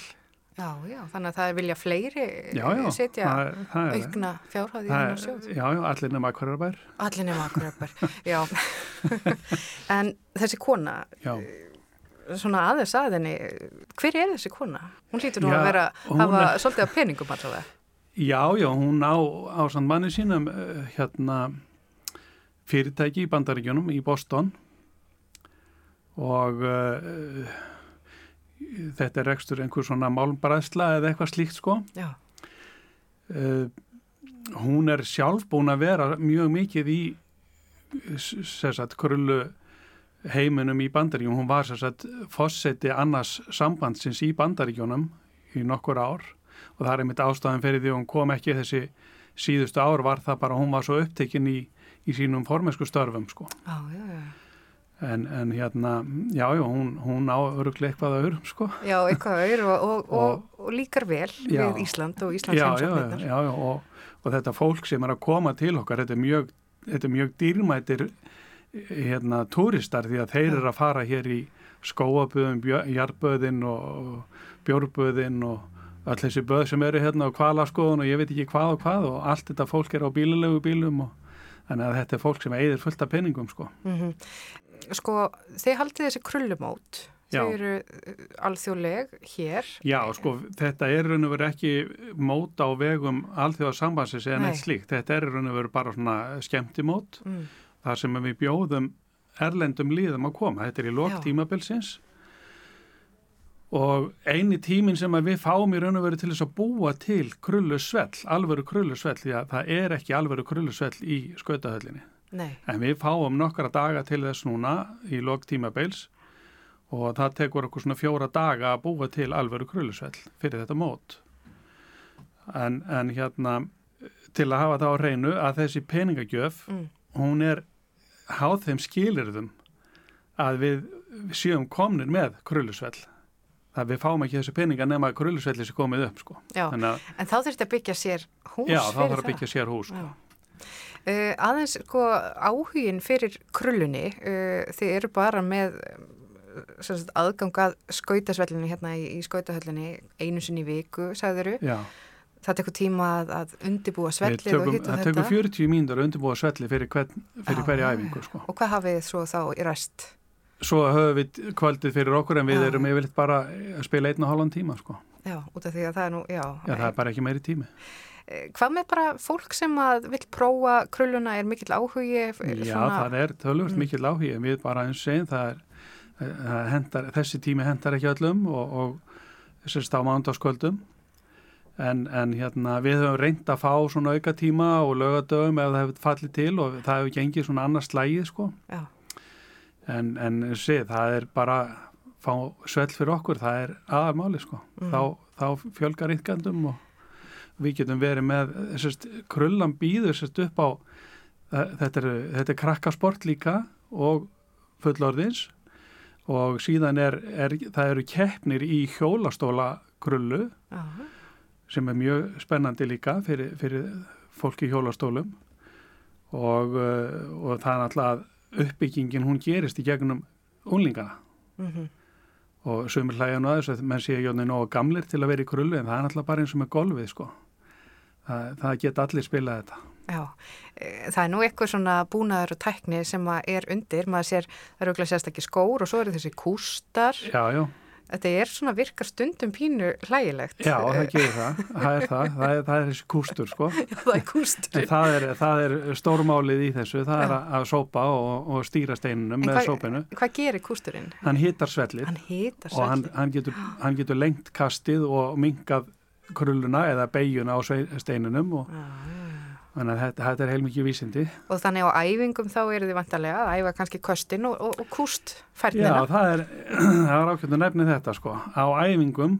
[SPEAKER 14] Já, já, þannig að það er vilja fleiri
[SPEAKER 15] Já, já,
[SPEAKER 14] setja
[SPEAKER 15] það það
[SPEAKER 14] aukna fjárhæði í hennar sjóð.
[SPEAKER 15] Já, já, allir nema hverjar bær
[SPEAKER 14] Allir nema akkuröpar, [laughs] já. [laughs] en þessi kona,
[SPEAKER 15] Já,
[SPEAKER 14] svona aðeins að henni, hver er þessi kona? Hún lítur nú að vera, hafa
[SPEAKER 15] er-
[SPEAKER 14] svolítið af peningum allavega.
[SPEAKER 15] já, já hún á, á samt manni sínum eh, hérna fyrirtæki í bandaríkjunum í Boston og uh, þetta er rekstur einhver svona málmbræðsla eða eitthvað slíkt sko
[SPEAKER 14] Já.
[SPEAKER 15] uh, hún er sjálf búin að vera mjög mikið í sérsagt krullu heiminum í bandaríkjum, hún var sérsagt fósetti annars sambandsins í bandaríkjunum í nokkur ár og það er einmitt ástæðan fyrir því hún kom ekki þessi síðustu ár var það bara hún var svo upptekinn í, í sínum formensku störfum sko
[SPEAKER 14] Já, já, já.
[SPEAKER 15] En, en hérna, já, já, hún, hún á öruglega eitthvað að örum sko
[SPEAKER 14] Já, eitthvað auður og, og, og, og líkar vel
[SPEAKER 15] Já.
[SPEAKER 14] við Ísland og Íslands
[SPEAKER 15] já, já,
[SPEAKER 14] heimsóknirnar.
[SPEAKER 15] já, já, og, og þetta fólk sem er að koma til okkar, þetta er mjög, þetta er mjög dýrmætir hérna, túristar því að þeir eru að fara hér í skóaböðum, jarböðin og bjórböðin og all þessi böð sem eru hérna á kvalaskoðun og ég veit ekki hvað og hvað og allt þetta fólk er á bílulegu bílum og þannig að þetta er fólk sem eigðir fullt af peningum sko.
[SPEAKER 14] Mm Sko, þið haldið þessi krullumót,
[SPEAKER 15] Já.
[SPEAKER 14] þau eru uh, alþjóðleg hér.
[SPEAKER 15] Já, sko, þetta er raun og veru ekki mót á vegum alþjóðarsambansins eða
[SPEAKER 14] Nei.
[SPEAKER 15] neitt slíkt. Þetta er raun og veru bara svona skemmtimót
[SPEAKER 14] Mm.
[SPEAKER 15] þar sem við bjóðum erlendum líðum að koma. Þetta er í lok
[SPEAKER 14] Já.
[SPEAKER 15] tímabilsins og eini tímin sem við fáum í raun og veru til þess að búa til krullusvell, alvöru krullusvell, því að það er ekki alvöru krullusvell í skautahöllinni.
[SPEAKER 14] Nei.
[SPEAKER 15] En við fáum nokkra daga til þess núna í lok tímabils og það tekur okkur svona fjóra daga að búa til alvöru krullusvell fyrir þetta mót. En, en hérna til að hafa það á reynu að þessi peningagjöf,
[SPEAKER 14] Mm.
[SPEAKER 15] hún er háð þeim skilirðum að við séum komnir með krullusvell. Það við fáum ekki þessi peninga nema að krullusvelli sé komið upp sko.
[SPEAKER 14] Já,
[SPEAKER 15] að,
[SPEAKER 14] en þá þurfti að byggja sér hús
[SPEAKER 15] já, þá þarf að byggja sér hús sko.
[SPEAKER 14] Uh, aðeins sko áhugin fyrir krullunni, uh, þið eru bara með sem sagt, aðgang að skautasvellinni hérna í, í skautahöllinni einu sinni viku, sagðuru.
[SPEAKER 15] Já.
[SPEAKER 14] Það tekur tíma að, að undibúa svellið og hitta
[SPEAKER 15] það
[SPEAKER 14] þetta.
[SPEAKER 15] tekur 40 mínútur að undirbúa svelli fyrir, hvern, fyrir hverja
[SPEAKER 14] já,
[SPEAKER 15] æfingu sko.
[SPEAKER 14] Og hvað hafið þið svo þá í ræst?
[SPEAKER 15] Svo höfum við kvöldið fyrir okkur en við
[SPEAKER 14] Já.
[SPEAKER 15] erum yfirleitt bara að spila einn og hálfan tíma sko.
[SPEAKER 14] Já, út af því að það er nú, já.
[SPEAKER 15] Já, það er bara ekki meiri tími.
[SPEAKER 14] Eh, Hvað með bara fólk sem að vil prófa krulluna er mikill áhugi? f-
[SPEAKER 15] Já,
[SPEAKER 14] svona-
[SPEAKER 15] það er tölvöld
[SPEAKER 14] Mm.
[SPEAKER 15] mikill áhugi en við bara eins er það hendar, þessi tími hendar ekki öllum og, og sérst á mándaskvöldum en, en hérna við höfum reynd að fá svona auka tíma og lögadögum ef það hefur fallið til og það hefur gengið svona annars slægið sko
[SPEAKER 14] Já.
[SPEAKER 15] en, en sé, það er bara fá svell fyrir okkur, það er aðarmáli sko,
[SPEAKER 14] Mm.
[SPEAKER 15] þá, þá fjölgar ytkandum og við getum verið með, sérst, krullan býður sérst upp á þa- þetta er, þetta er krakkasport líka og fullorðins og síðan er, er það eru keppnir í hjólastóla krullu
[SPEAKER 14] Já.
[SPEAKER 15] sem er mjög spennandi líka fyrir, fyrir fólk í hjólastólum og, uh, og það er náttúrulega uppbyggingin hún gerist í gegnum unlingana
[SPEAKER 14] Mhm.
[SPEAKER 15] og sumir hlæja nú að þessu að menn sé ekki nógu gamlir til að vera í krullu en það er náttúrulega bara eins og með golfið sko það, það geta allir spilað þetta
[SPEAKER 14] Já, e, það er nú eitthvað svona búnaður og tækni sem er undir, maður sér, það eru auðvitað sérstakki skór og svo eru þessi kústar.
[SPEAKER 15] Já, já,
[SPEAKER 14] Þetta er svona virkar stundum pínu hlægilegt.
[SPEAKER 15] já það gerir það það er það, það er, það er þessi kústur sko [laughs]
[SPEAKER 14] Já, það er kústur.
[SPEAKER 15] það er, það er stórmálið í þessu það er að, sópa og, og stýra steinunum
[SPEAKER 14] En
[SPEAKER 15] með sópinu
[SPEAKER 14] Hvað gerir kústurinn?
[SPEAKER 15] hann hitar svellið
[SPEAKER 14] Hann hitar
[SPEAKER 15] og hann,
[SPEAKER 14] svellið.
[SPEAKER 15] hann, getur, [gasps] hann getur lengt kastið og minkað krulluna eða beigjuna á steinunum og þannig að þetta, þetta er heilmikið vísindi.
[SPEAKER 14] Og þannig á æfingum þá eru þið vantarlega að æfa kannski köstin og, og, og kúst færnina.
[SPEAKER 15] Já, það er, [clears throat] er ákveðin að nefni þetta sko. Á æfingum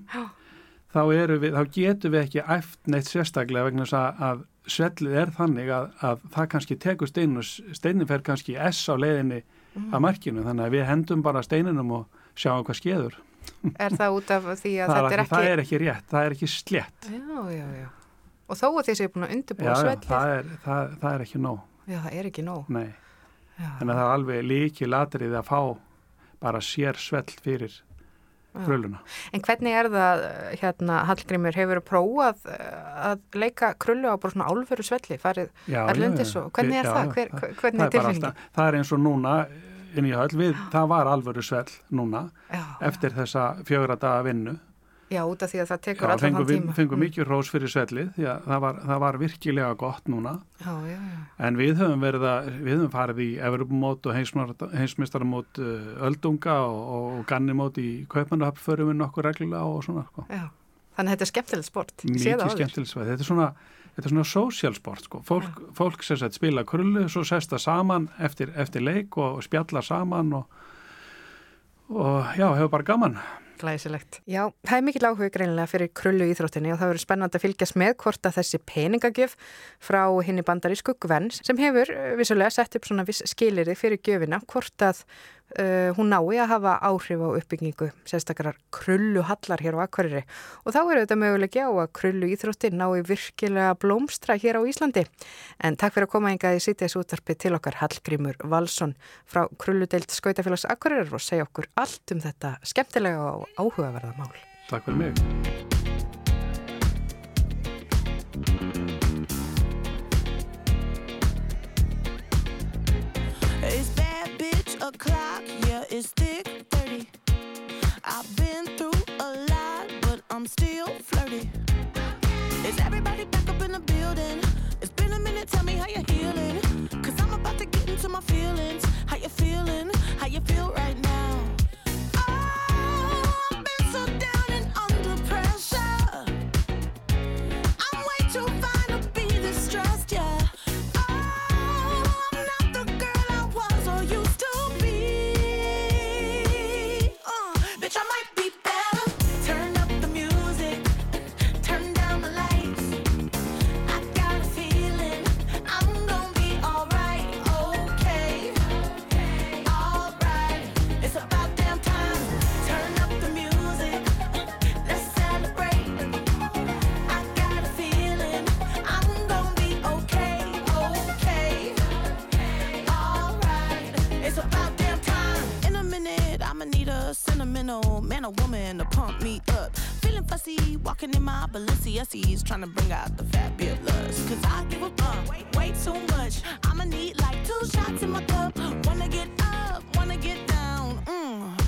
[SPEAKER 15] þá, við, þá getum við ekki æft neitt sérstaklega vegna þess að, að svellið er þannig að, að það kannski tekur steinu, steinin fer kannski S á leiðinni
[SPEAKER 14] Mm.
[SPEAKER 15] að markinu. Þannig að við hendum bara steininum og sjáum hvað skeður
[SPEAKER 14] Er það út af því að [laughs] þetta er
[SPEAKER 15] er,
[SPEAKER 14] ekki...
[SPEAKER 15] það er ekki rétt, það er ekki slétt
[SPEAKER 14] Já, já, já. Og þó að þið séu búin að
[SPEAKER 15] já,
[SPEAKER 14] undirbúa
[SPEAKER 15] já,
[SPEAKER 14] svellið.
[SPEAKER 15] það, er, það, það er ekki nóg
[SPEAKER 14] Já, það er ekki nóg.
[SPEAKER 15] Nei, en það er alveg líki latrið að fá bara sér svell fyrir
[SPEAKER 14] Já.
[SPEAKER 15] krölluna.
[SPEAKER 14] En hvernig er það, hérna, Hallgrímur, hefur prófað eh, að leika krullu á bara svona álveru svelli, farið erlendis og hvernig er
[SPEAKER 15] já,
[SPEAKER 14] það?
[SPEAKER 15] já,
[SPEAKER 14] Hver, hvernig er tilfengið?
[SPEAKER 15] Það er eins og núna inn í höll, við, það var alvöru svell núna
[SPEAKER 14] Já,
[SPEAKER 15] eftir þessa fjögra daga vinnu.
[SPEAKER 14] Já, út af því að það tekur
[SPEAKER 15] Já,
[SPEAKER 14] þann
[SPEAKER 15] við,
[SPEAKER 14] tíma.
[SPEAKER 15] fengum
[SPEAKER 14] Mm.
[SPEAKER 15] mikið rós fyrir svellið því að það var, það var virkilega gott núna.
[SPEAKER 14] Já, já, já.
[SPEAKER 15] En við höfum verið að, við höfum farið í Evropamót og heimsmeistaramót uh, öldunga og, og gannimót í Kaupmannahöfn förum við nokkur reglulega og svona. Sko.
[SPEAKER 14] Já, þannig að þetta er skemmtilegt sport.
[SPEAKER 15] Mikið skemmtilegt. Þetta er svona, þetta er svona social sport sko. Fólk, fólk sem sagt spila krullu, svo sesta saman eftir, eftir leik og spjalla saman og, og já, hefur bara gaman.
[SPEAKER 14] Glæsilegt. Já, það er mikil áhuga greinilega fyrir krullu íþróttinni og það verður spennandi að fylgjast með hvort að þessi peningagjöf frá henni bandarísku Gvenn sem hefur eh, vissulega sett upp svona viss skilirði fyrir gjöfina hvort að uh, hún nái að hafa áhrif á uppbyggingu sérstakar krullu hallar hér á Akvariri og þá er þetta möguleiki á að krullu íþróttin nái virkilega blómstra hér á Íslandi. En takk fyrir að koma engað í sítið útvarpi til okkar Hallgrímur Valsson frá Krulludeild Skautafélags Akvarir og segja okkur allt um þetta skemmtilega og áhugaverða mál.
[SPEAKER 15] Takk fyrir mig.
[SPEAKER 16] O'clock, it's thick 30. I've been through a lot, but I'm still flirty. Sentimental man or woman to pump me up. Feeling fussy, walking in my Balenciennes, trying to bring out the fabulous. Cause I give a fuck way, too much. I'ma need like two shots in my cup. Wanna get up, wanna get down. Mm,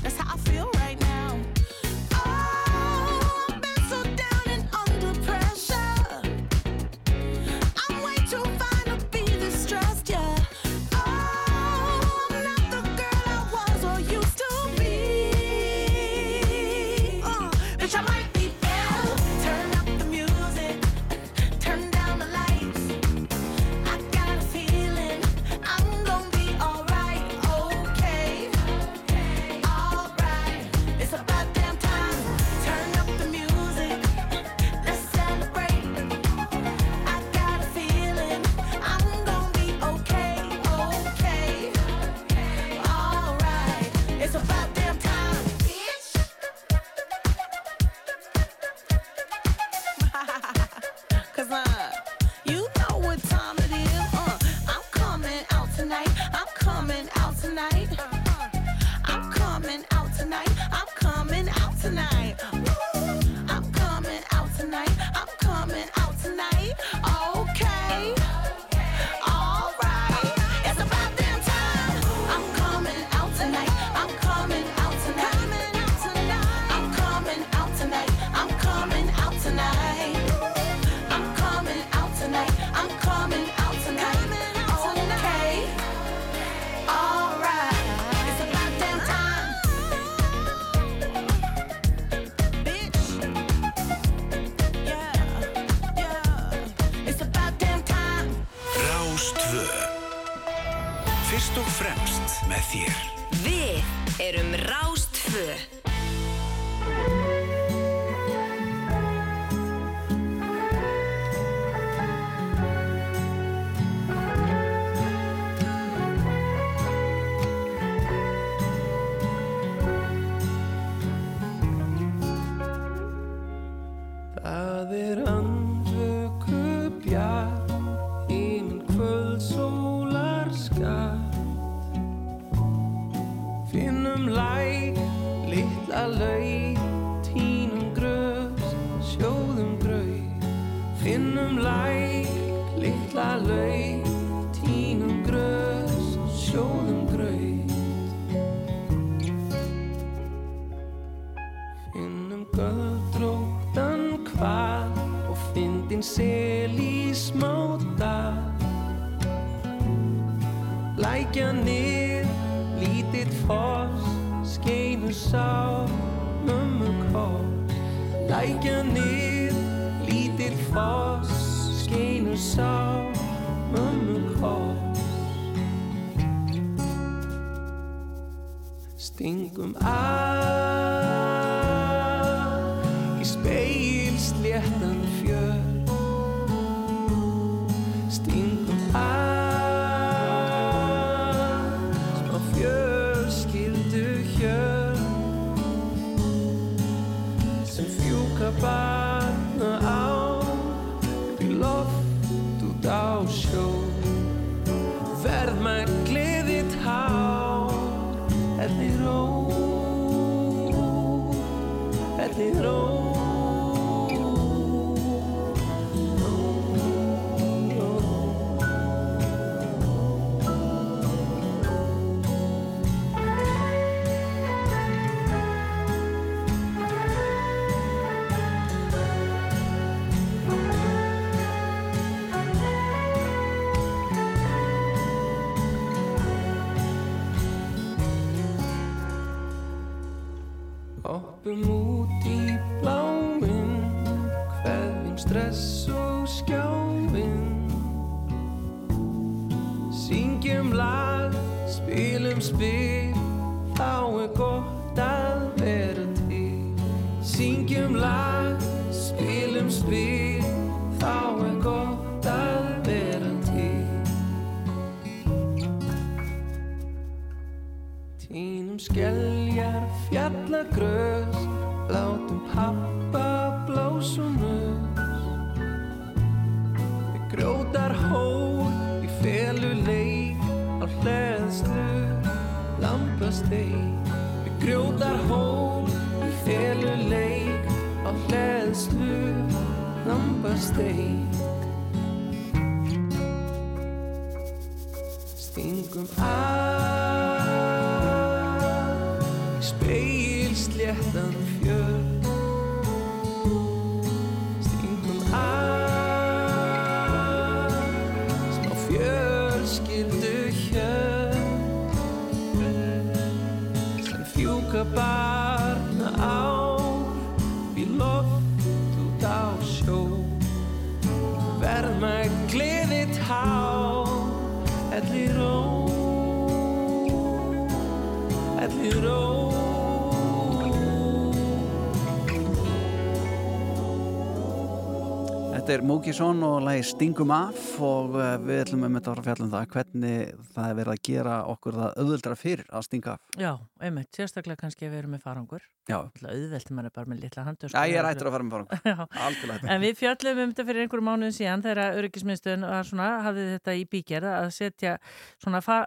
[SPEAKER 13] er
[SPEAKER 2] Múkisson og lagi Stingum af og eh, við ætlum um þetta að fjalla um það hvernig það er verið að gera okkur það auðvöldra fyrir að stinga af.
[SPEAKER 3] Já, einmitt, sérstaklega kannski að við erum með farangur
[SPEAKER 2] Já.
[SPEAKER 3] auðvelt mann er bara með litla handur
[SPEAKER 2] Já, ég er hættur að fara með farangur. [laughs]
[SPEAKER 3] En við fjöllum um þetta fyrir einhverjum mánuðin síðan þegar öryggismiðstöðun var svona, hafði þetta í bígerð að setja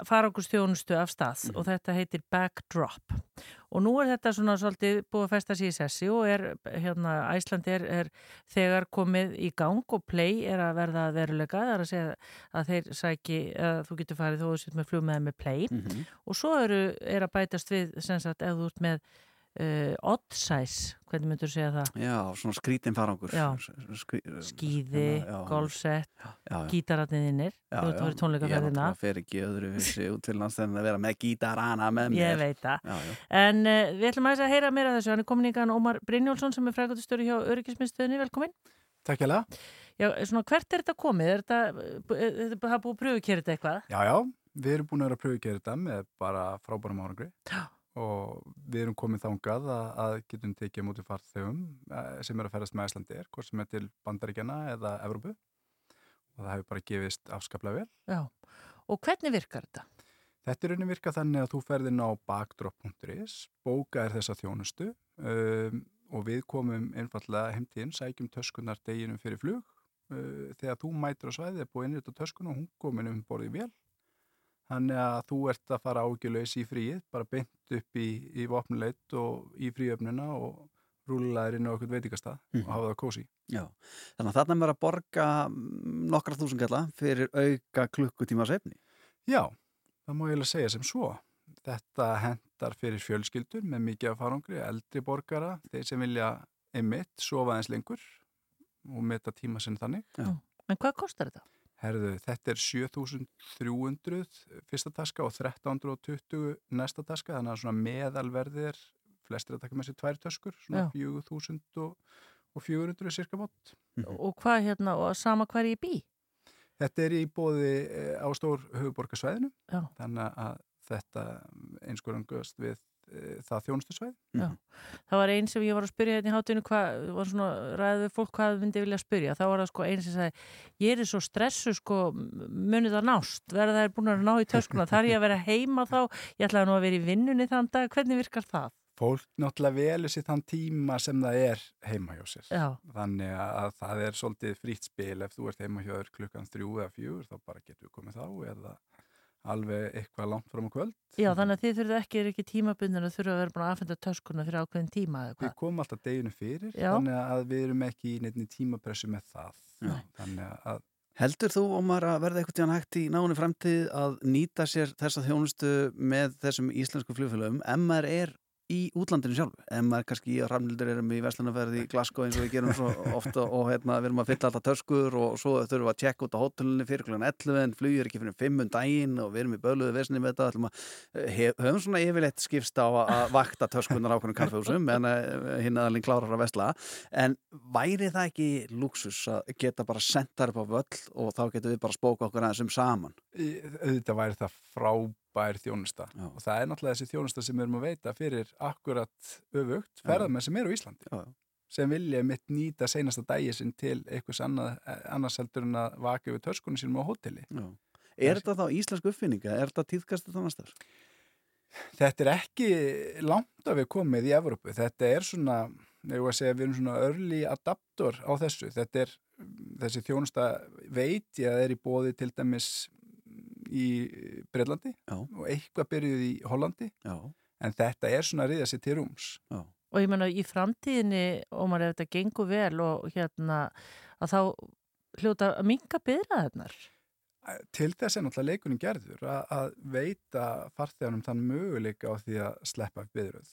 [SPEAKER 3] farangustjónustu af stað
[SPEAKER 2] Mhm.
[SPEAKER 3] og þetta heitir backdrop og nú er þetta svona svolítið búið að festa sér í sessi og er hérna Æsland er, er þegar komið í gang og play er að verða að veruleika það er að segja að þeir sæki að þú getur farið þó þú sitt með flug með með play
[SPEAKER 2] Mhm.
[SPEAKER 3] og svo eru, er að bætast við sem sagt þú ert með uh, odd size, hvernig myndur segja það?
[SPEAKER 2] Já, svona skrítin farangur. Skrí,
[SPEAKER 3] skíði,
[SPEAKER 2] já,
[SPEAKER 3] golfsett,
[SPEAKER 2] já, já.
[SPEAKER 3] gítaratniðinir þú ert að vera tónleikaferðina
[SPEAKER 2] Ég fer ekki öðru vissi út til lands en að vera með gítarana með mér.
[SPEAKER 3] Ég veit það. En uh, við ætlum að heyra meira af þessu. Hann er komin í gann Ómar Brynjólfsson sem er frækvæmstöru hjá Öryggismiðstöðinni. Velkomin.
[SPEAKER 17] Takk
[SPEAKER 3] Já, svona hvert er þetta komið? Er þetta, er þetta það er búið að pröfu kera þetta eitthvað?
[SPEAKER 17] Já, já,
[SPEAKER 4] við erum búin að vera að pröfu að gera þetta með bara frábærum árangri. Og við erum komið þangað að, að getum tekið móti farþegum eh, sem er að ferðast með Æslandi er, hvort sem er til Bandaríkjana eða Evrópu og það hefur bara gefist afskaplega vel.
[SPEAKER 3] Já, og hvernig virkar þetta?
[SPEAKER 4] Þetta er raunin virka þannig að þú ferðin á bakdrop.is, bóka er þessa þjónustu um, og við komum einfallega heimtíðin, sækjum töskunar deginum fyrir flug. Uh, þegar þú mætur á svæðið búið innrýtt á töskun og hún komin um borðið vel. Þannig að þú ert að fara ágjörlaus í fríið, bara beint upp í, í vopnuleit og í fríöfnuna og rúlaðir inn á okkur veitikastað
[SPEAKER 2] Mhm.
[SPEAKER 4] og hafa það kósi.
[SPEAKER 2] Já, þannig að þarna er maður að borga mm, nokkra þúsungalla fyrir auka klukkutíma sefni.
[SPEAKER 4] Já, það má ég alveg segja sem svo. Þetta hendar fyrir fjölskyldur með mikið af farangri, eldri borgara, þeir sem vilja einmitt, sofa eins lengur og meta tíma sinn þannig.
[SPEAKER 2] Já.
[SPEAKER 3] En hvað kostar þetta?
[SPEAKER 4] Herðu, þetta er 7300 fyrsta taska og 1320 næsta taska, þannig að svona meðalverðið er flestir að taka með sér tvær töskur, svona
[SPEAKER 3] Já.
[SPEAKER 4] 4000 og, og 400 cirka bótt.
[SPEAKER 3] Og hvað hérna, og sama hver ég bý?
[SPEAKER 4] Þetta er í bóði á stór höfuborgarsvæðinu, þannig að þetta einskórangast við það þjónustusvæði.
[SPEAKER 3] Já. Það var einn sem ég var að spyrja hérna í hátinu hvað, var svona ræðið fólk hvað myndi vilja spyrja, þá var það sko einn sem sagði ég er svo stressu sko munið það nást, verða það er búin að ná í töskuna þar ég að vera heima þá ég ætlaði nú að vera í vinnunni þann dag, hvernig virkar það?
[SPEAKER 4] Fólk náttúrulega velur sér þann tíma sem það er heima hjá sér.
[SPEAKER 3] Já.
[SPEAKER 4] Þannig að það er svolítið frýtt spil ef þú ert heima hjá þér klukkan þrjú eða fjúr þá bara getur við komið þá eða alveg eitthvað langt fram á kvöld.
[SPEAKER 3] Já, þannig að þið þurfið ekki, er ekki tímabundin að þurfa að vera búin að aðfenda töskuna fyrir ákveðin tíma eða
[SPEAKER 4] Við
[SPEAKER 3] hvað?
[SPEAKER 4] komum alltaf deginu fyrir,
[SPEAKER 3] Já.
[SPEAKER 4] þannig að við erum ekki í nefni tímapressu með það.
[SPEAKER 2] Já.
[SPEAKER 4] Þannig að
[SPEAKER 2] Heldur þú, Ómar, að verða eitthvað tíðan hægt í náni framtíð að nýta sér þessa þjónustu með þessum íslensku flugfélögum ef maður er í útlandinu sjálfu? Ef maður kannski í Rafnildur erum í Vestlunarferði í Glasgow eins og við gerum svo [laughs] ofta og hérna, við erum að fylla alltaf töskur og svo þurfum við að tjekka út á hótelunni fyrir klukkan 11 en flugir ekki fyrir 5 um daginn og við erum í böluðu vesni með þetta. Að, hef, höfum svona yfirleitt skipst á að- vakta töskunar ákveðnum kaffehúsum en hinn aðalinn klárar að vesla en væri það ekki luxus að geta bara sendt upp á völl og þá getum við bara spóka okkur aðeins um saman
[SPEAKER 4] auðvitað væri það frábær þjónusta
[SPEAKER 2] Já.
[SPEAKER 4] og það er náttúrulega þessi þjónusta sem við erum að veita fyrir akkurat öfugt ferðamenn sem eru á Íslandi
[SPEAKER 2] Já.
[SPEAKER 4] sem vilja mitt nýta seinasta dægi sinn til einhvers annars heldur en að vaka yfir töskunum sínum á hóteli.
[SPEAKER 2] Já. Er þetta þá íslensk uppfinninga? Er þetta tíðkast þetta annars þar?
[SPEAKER 4] Þetta er ekki langt að við komið í Evrópu. Þetta er svona, ég var að segja, við erum svona early adapter á þessu. Þetta er, þessi þjónusta veit ég að það er í bóði til dæmis í Breitlandi
[SPEAKER 2] Já.
[SPEAKER 4] og eitthvað byrjuð í Hollandi.
[SPEAKER 2] Já.
[SPEAKER 4] En þetta er svona að riðja sér til rúms.
[SPEAKER 2] Já.
[SPEAKER 3] Og ég menna í framtíðinni, Ómar, ef þetta gengur vel og hérna að þá hljóta að minga byrðaðarnar.
[SPEAKER 4] Til þess er náttúrulega leikunum gerður að, að veita farþeganum þann möguleika á því að sleppa byðröð.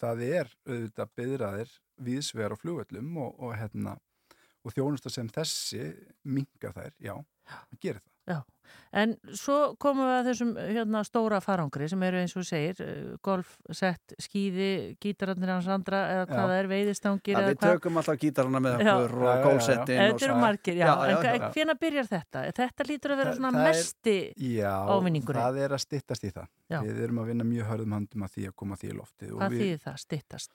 [SPEAKER 4] Það er auðvitað byðraðir viðsvegar á flugvöllum og, og, hérna, og þjónusta sem þessi mingar þær, já, það gerir það.
[SPEAKER 3] Já, en svo komum við að þessum hérna, stóra farangri sem eru eins og segir, eh, golf, sett, skýði, gítararnir hans andra eða hvað
[SPEAKER 2] Já.
[SPEAKER 3] það er, veiðistangir
[SPEAKER 2] Ja, við tökum alltaf gítarana með
[SPEAKER 3] Já.
[SPEAKER 2] okkur
[SPEAKER 4] Já,
[SPEAKER 2] og
[SPEAKER 4] já, já, já.
[SPEAKER 2] og
[SPEAKER 3] Þetta eru margir, já,
[SPEAKER 2] Já, já,
[SPEAKER 3] en
[SPEAKER 2] já.
[SPEAKER 3] hvena byrjar þetta? Þetta lítur að vera svona
[SPEAKER 4] það
[SPEAKER 3] mesti
[SPEAKER 4] Já,
[SPEAKER 3] ávinningurinn.
[SPEAKER 4] það er að styttast í það.
[SPEAKER 3] Já.
[SPEAKER 4] Við erum að vinna mjög hörðum handum að því að koma því í loftið. og
[SPEAKER 3] Hvað þýðir það, stittast?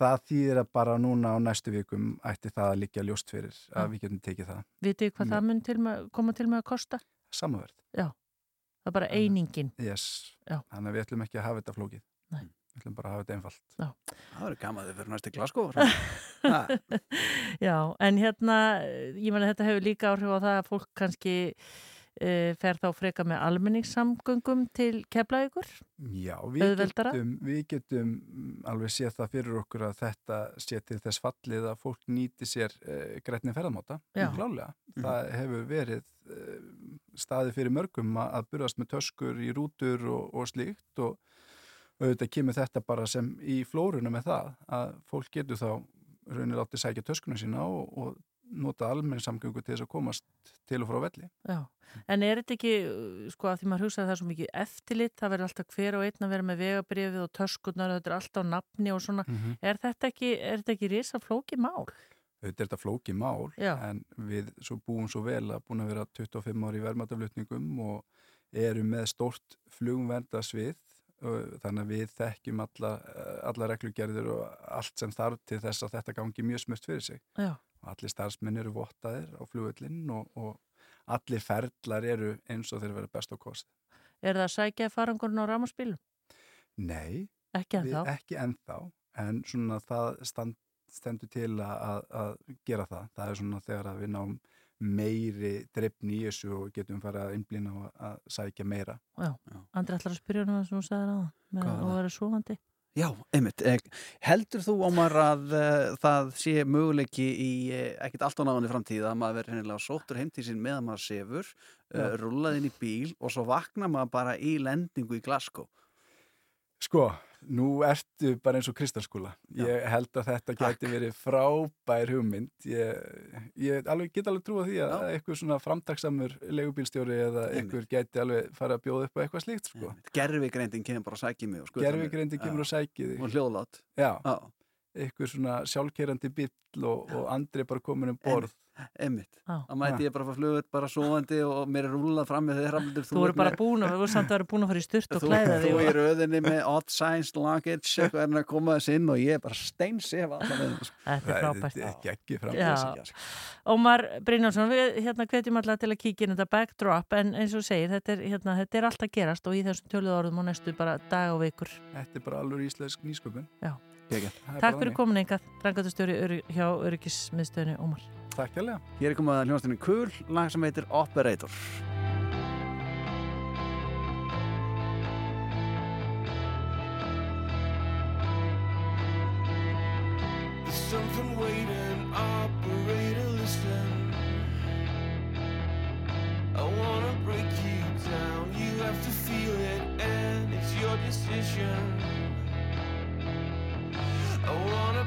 [SPEAKER 4] Það þýðir að bara núna á næstu vikum ætti það að liggja ljóst fyrir að
[SPEAKER 3] Já.
[SPEAKER 4] við getum tekið það.
[SPEAKER 3] Vitið hvað
[SPEAKER 4] Mjög.
[SPEAKER 3] það mun til með, koma til með að kosta?
[SPEAKER 4] Samaverð.
[SPEAKER 3] Já, það er bara einingin.
[SPEAKER 4] Yes.
[SPEAKER 3] Já.
[SPEAKER 4] Þannig að við ætlum ekki að hafa þetta flókið.
[SPEAKER 3] Nei.
[SPEAKER 4] Við ætlum bara að hafa þetta einfalt.
[SPEAKER 3] Já.
[SPEAKER 2] Það verður gaman að þið fyrir næstu Glasgow. [laughs]
[SPEAKER 3] Já, en hérna, ég menna þetta hefur líka áhrif á það að fólk kannski fer þá freka með almenningssamgöngum til keflaðugur.
[SPEAKER 4] Já, við getum, við getum mm, alveg séð það fyrir okkur að þetta sé til þess fallið að fólk nýti sér uh, grætni ferðamáta. Klálega.
[SPEAKER 2] Mhm.
[SPEAKER 4] Það hefur verið uh, staði fyrir mörgum að, burðast með töskur í rútur og, og slíkt og auðvitað kemur þetta bara sem í flórunum með það að fólk getur þá raunir látið sækja töskunum sína og, og nota almenningssamgöngu til þess að komast til og frá velli.
[SPEAKER 3] Já, en er þetta ekki, uh, sko, að því maður hugsaði það er svo mikið eftirlit, það verður alltaf hver og einn að vera með vegabrifið og töskurnar, þetta er alltaf nafni og svona.
[SPEAKER 4] Mhm.
[SPEAKER 3] Er þetta ekki, er þetta ekki risa flóki mál?
[SPEAKER 4] Þetta er þetta flóki mál
[SPEAKER 3] Já.
[SPEAKER 4] en við svo búum svo vel að búin að vera 25 ári í verðmataflutningum og eru með stórt flugumvendasvið þannig að við þekkjum alla, alla reglugerður og allt sem þarf til þess að þetta gangi mjög smurt fyrir sig.
[SPEAKER 3] Já.
[SPEAKER 4] Allir starfsmenn eru vottaðir á flugvöllin og, og allir ferlar eru eins og þeir vera best á kost.
[SPEAKER 3] Er það að sækja farangurinn á rámaspílum?
[SPEAKER 4] Nei,
[SPEAKER 3] Ekki ennþá?
[SPEAKER 4] við, ekki ennþá, en svona það stand, stendur til að, að gera það. Það er svona þegar að við náum meiri drefni í þessu og getum farið að einblýna og að sækja meira.
[SPEAKER 3] Já, Andri ætlar að spyrja um það sem þú sagði á með
[SPEAKER 2] Hvað var Já, einmitt. Eh, Heldur þú, Ómar, að uh, það sé möguleiki í uh, ekkert allt á náðan í framtíð að maður verður hennilega sóttur heim til sín meðan maður sefur, uh, rullað inn í bíl og svo vaknar maður bara í lendingu í Glasgow?
[SPEAKER 4] Sko, nú ertu bara eins og kristalskúla. Ég held að þetta gæti verið frábær hugmynd. Ég, ég alveg, get alveg trúa því að eitthvað svona framtaksamur legubílstjóri eða eitthvað gæti alveg fara að bjóða upp á eitthvað slíkt. Sko.
[SPEAKER 2] Gerfigreindin kemur bara að sækja mig og skuta mig.
[SPEAKER 4] Gerfigreindi kemur og sækið þig.
[SPEAKER 2] Og hljóðlátt.
[SPEAKER 4] Já.
[SPEAKER 2] Já.
[SPEAKER 4] Eitthvað svona sjálfkerandi bíll og, og andri bara komin um borð.
[SPEAKER 2] Einmitt.
[SPEAKER 3] Já.
[SPEAKER 2] Þá mæti ég bara að fá flugut bara sofandi og mér er rúlað fram með þeirra.
[SPEAKER 3] Þú voru bara búin og þú voru samt að vera búin að fara í sturt og klæða
[SPEAKER 2] Þú
[SPEAKER 3] þig.
[SPEAKER 2] í röðinni með odd science luggage eitthvað er að koma þess inn og ég er bara steinsefa sko.
[SPEAKER 3] Þetta er frábært.
[SPEAKER 4] Þetta er ekki ekki
[SPEAKER 3] Já.
[SPEAKER 4] framtíð.
[SPEAKER 3] Ómar Brynjánsson, við hérna hvetjum alltaf til að kíkja inn þetta backdrop en eins og þú segir, þetta er, hérna, þetta er allt að gerast og í þessum töluðu orðum og næstu bara dag og vikur.
[SPEAKER 4] Þetta er bara alveg íslensk nýsköpun.
[SPEAKER 3] Takk fyrir komin engað, drangatustjóri hjá Öryggismiðstöðinu Ómar.
[SPEAKER 4] Takk hérlega.
[SPEAKER 2] Hér er komið að hljónstinu Kul, lag sem heitir Operator.
[SPEAKER 13] There's something waiting, operator, listen. I wanna break you down, you have to feel it, and it's your decision. I wanna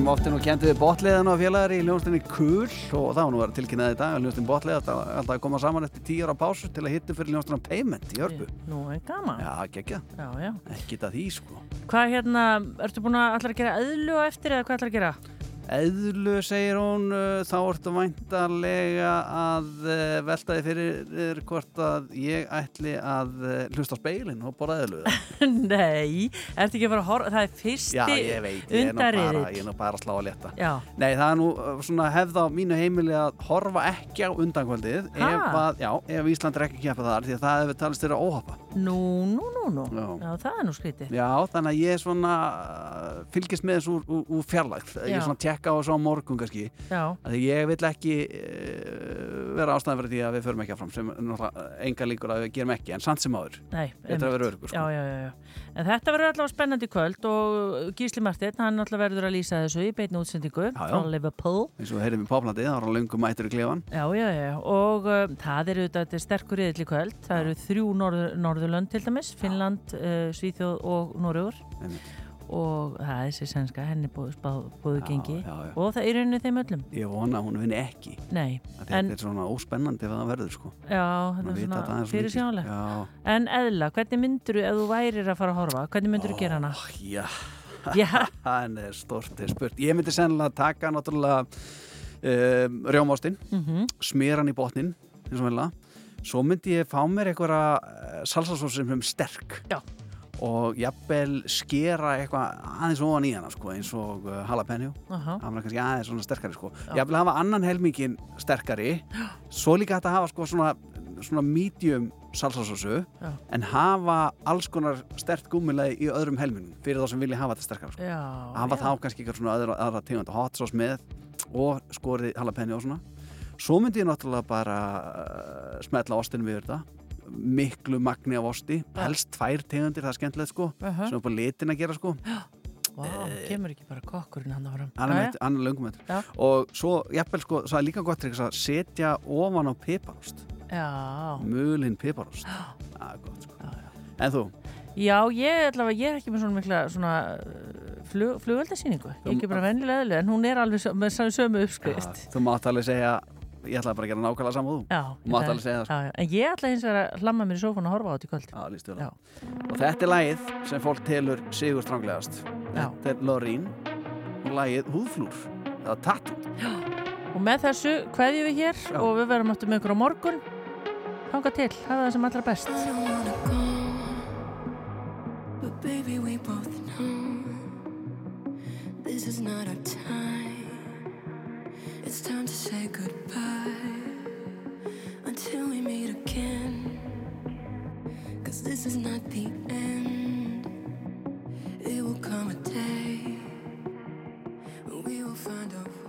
[SPEAKER 2] sem ofti nú kendi við botliðan á félagar í ljónstinni Kul og var nú verið tilkynnað í dag að ljónstin botlið alltaf að koma saman eftir tíu ára pásu til að hitta fyrir ljónstinna Payment í Hörpu.
[SPEAKER 3] Nú er gaman.
[SPEAKER 2] Já, geggja. Ekki það því, sko.
[SPEAKER 3] Hvað hérna, ertu búin að allar að gera eðlu á eftir eða hvað allar að gera?
[SPEAKER 2] Eðlu, segir hún, uh, þá ertu væntarlega að uh, velta þið fyrir hvort að ég ætli að uh, hlusta speilin og borða eðlu. [laughs]
[SPEAKER 3] Nei, ertu ekki að fara að horfa, það er fyrsti
[SPEAKER 2] Já, ég veit, ég er nú bara, ég er nú bara að slá að leta.
[SPEAKER 3] Já.
[SPEAKER 2] Nei, það er nú svona hefð á mínu heimili að horfa ekki á undankvöldið ef, að, já, ef Ísland er ekki að keppa þar því að það hefur talist þér að óhappa.
[SPEAKER 3] Nú, nú, nú, nú.
[SPEAKER 2] Já.
[SPEAKER 3] Já, það er nú skrítið.
[SPEAKER 2] Já, þannig að ég svona fylgist með þessu úr, úr, úr fjarlægt. Ég svona að tekka á þessu á morgun kannski.
[SPEAKER 3] Já.
[SPEAKER 2] Að ég vil ekki uh, vera ástæðan fyrir því að við förum ekki áfram sem enga líkur að við gerum ekki en samt sem áður.
[SPEAKER 3] Nei,
[SPEAKER 2] Þetta er vera örgur.
[SPEAKER 3] Já, já, já, já. En þetta verður allavega spennandi kvöld og Gísli Martin, hann allavega verður að lýsa þessu í beitni útsendingu frá Liverpool.
[SPEAKER 2] eins og við heyrðum í poplandið, það var hann löngum mættur í klefan.
[SPEAKER 3] Já, já, já, og uh, það eru þetta er sterkur yðl í kvöld. Það eru þrjú norður, Norðurlönd til dæmis, Finnland, uh, Svíþjóð og Noregur. Og það er þessi sænska, henni búið, búið gengi.
[SPEAKER 2] já, já.
[SPEAKER 3] Og það er í rauninni þeim öllum.
[SPEAKER 2] Ég vona að hún vinni ekki.
[SPEAKER 3] Nei,
[SPEAKER 2] Að
[SPEAKER 3] en-
[SPEAKER 2] Þetta er svona óspennandi ef það verður sko.
[SPEAKER 3] Já, þetta er
[SPEAKER 2] að
[SPEAKER 3] svona
[SPEAKER 2] svo
[SPEAKER 3] fyrir.
[SPEAKER 2] Já.
[SPEAKER 3] En eðla, hvernig myndur þú, ef þú værir að fara að horfa, hvernig myndur þú gera hana?
[SPEAKER 2] Já,
[SPEAKER 3] Já. [laughs]
[SPEAKER 2] það er stort spurt. Ég myndi sennilega taka náttúrulega um, rjómástinn,
[SPEAKER 3] Mhm.
[SPEAKER 2] smýra hann í botnin, eins og velja. Svo myndi ég fá mér einhverja uh, salsasós sem er sterk.
[SPEAKER 3] Já.
[SPEAKER 2] Og jafnvel skera eitthvað aðeins ofan í hana, sko, eins og uh, jalapeno.
[SPEAKER 3] Aha.
[SPEAKER 2] Það var kannski aðeins svona sterkari, sko.
[SPEAKER 3] Já.
[SPEAKER 2] Jafnvel hafa annan helmingin sterkari. Svo líka hægt að hafa, sko, svona, svona medium salsasósu
[SPEAKER 3] Já.
[SPEAKER 2] en hafa alls konar stert gúmilegi í öðrum helminum fyrir þá sem vilja hafa þetta sterkara sko. Hafa
[SPEAKER 3] já.
[SPEAKER 2] þá kannski eitthvað svona öðra, öðra tegund hot sauce með og skorið jalapeno og svona svo myndi ég náttúrulega bara uh, smetla ostinum við þetta miklu magni af osti helst tvær tegundir, það er skemmtilegt sko
[SPEAKER 3] Aha.
[SPEAKER 2] sem er bara litin að gera sko [gasps]
[SPEAKER 3] Vá, kemur ekki bara kokkurinn hann fram.
[SPEAKER 2] hann er,
[SPEAKER 3] Jæja.
[SPEAKER 2] með, hann löngum
[SPEAKER 3] Já.
[SPEAKER 2] og svo, jafnvel sko, það er líka gott að setja ofan á piparost
[SPEAKER 3] Já.
[SPEAKER 2] mulinn piparost [gasps] það er gott sko en þú?
[SPEAKER 3] Já, ég, allavega, ég er ekki með svona mikla svona uh, flug, er ekki bara vennilega en hún er alveg með sömu uppskrift.
[SPEAKER 2] þú mátt alveg segja ég ætla bara að gera nákvæmlega saman og þú
[SPEAKER 3] Já,
[SPEAKER 2] þú mátt
[SPEAKER 3] það-
[SPEAKER 2] alveg segja það sko.
[SPEAKER 3] já, já. En ég ætla hins vegar að hlamma mér í sófun og horfa á þetta í kvöld.
[SPEAKER 2] Já. Og þetta er lagið sem fólk telur sigur stranglegast.
[SPEAKER 3] Já.
[SPEAKER 2] Þetta er Lorín og lagið Húðflúr, eða Tattoo.
[SPEAKER 3] Og með þessu kveðjum við hér
[SPEAKER 2] Já.
[SPEAKER 3] og við verðum áttu með ykkur á morgun. Hanga til, hafa það sem allra best.
[SPEAKER 8] But baby, we both know this is not our time. It's time to say goodbye until we meet again. Cause this is not the end. It will come a day when we will find a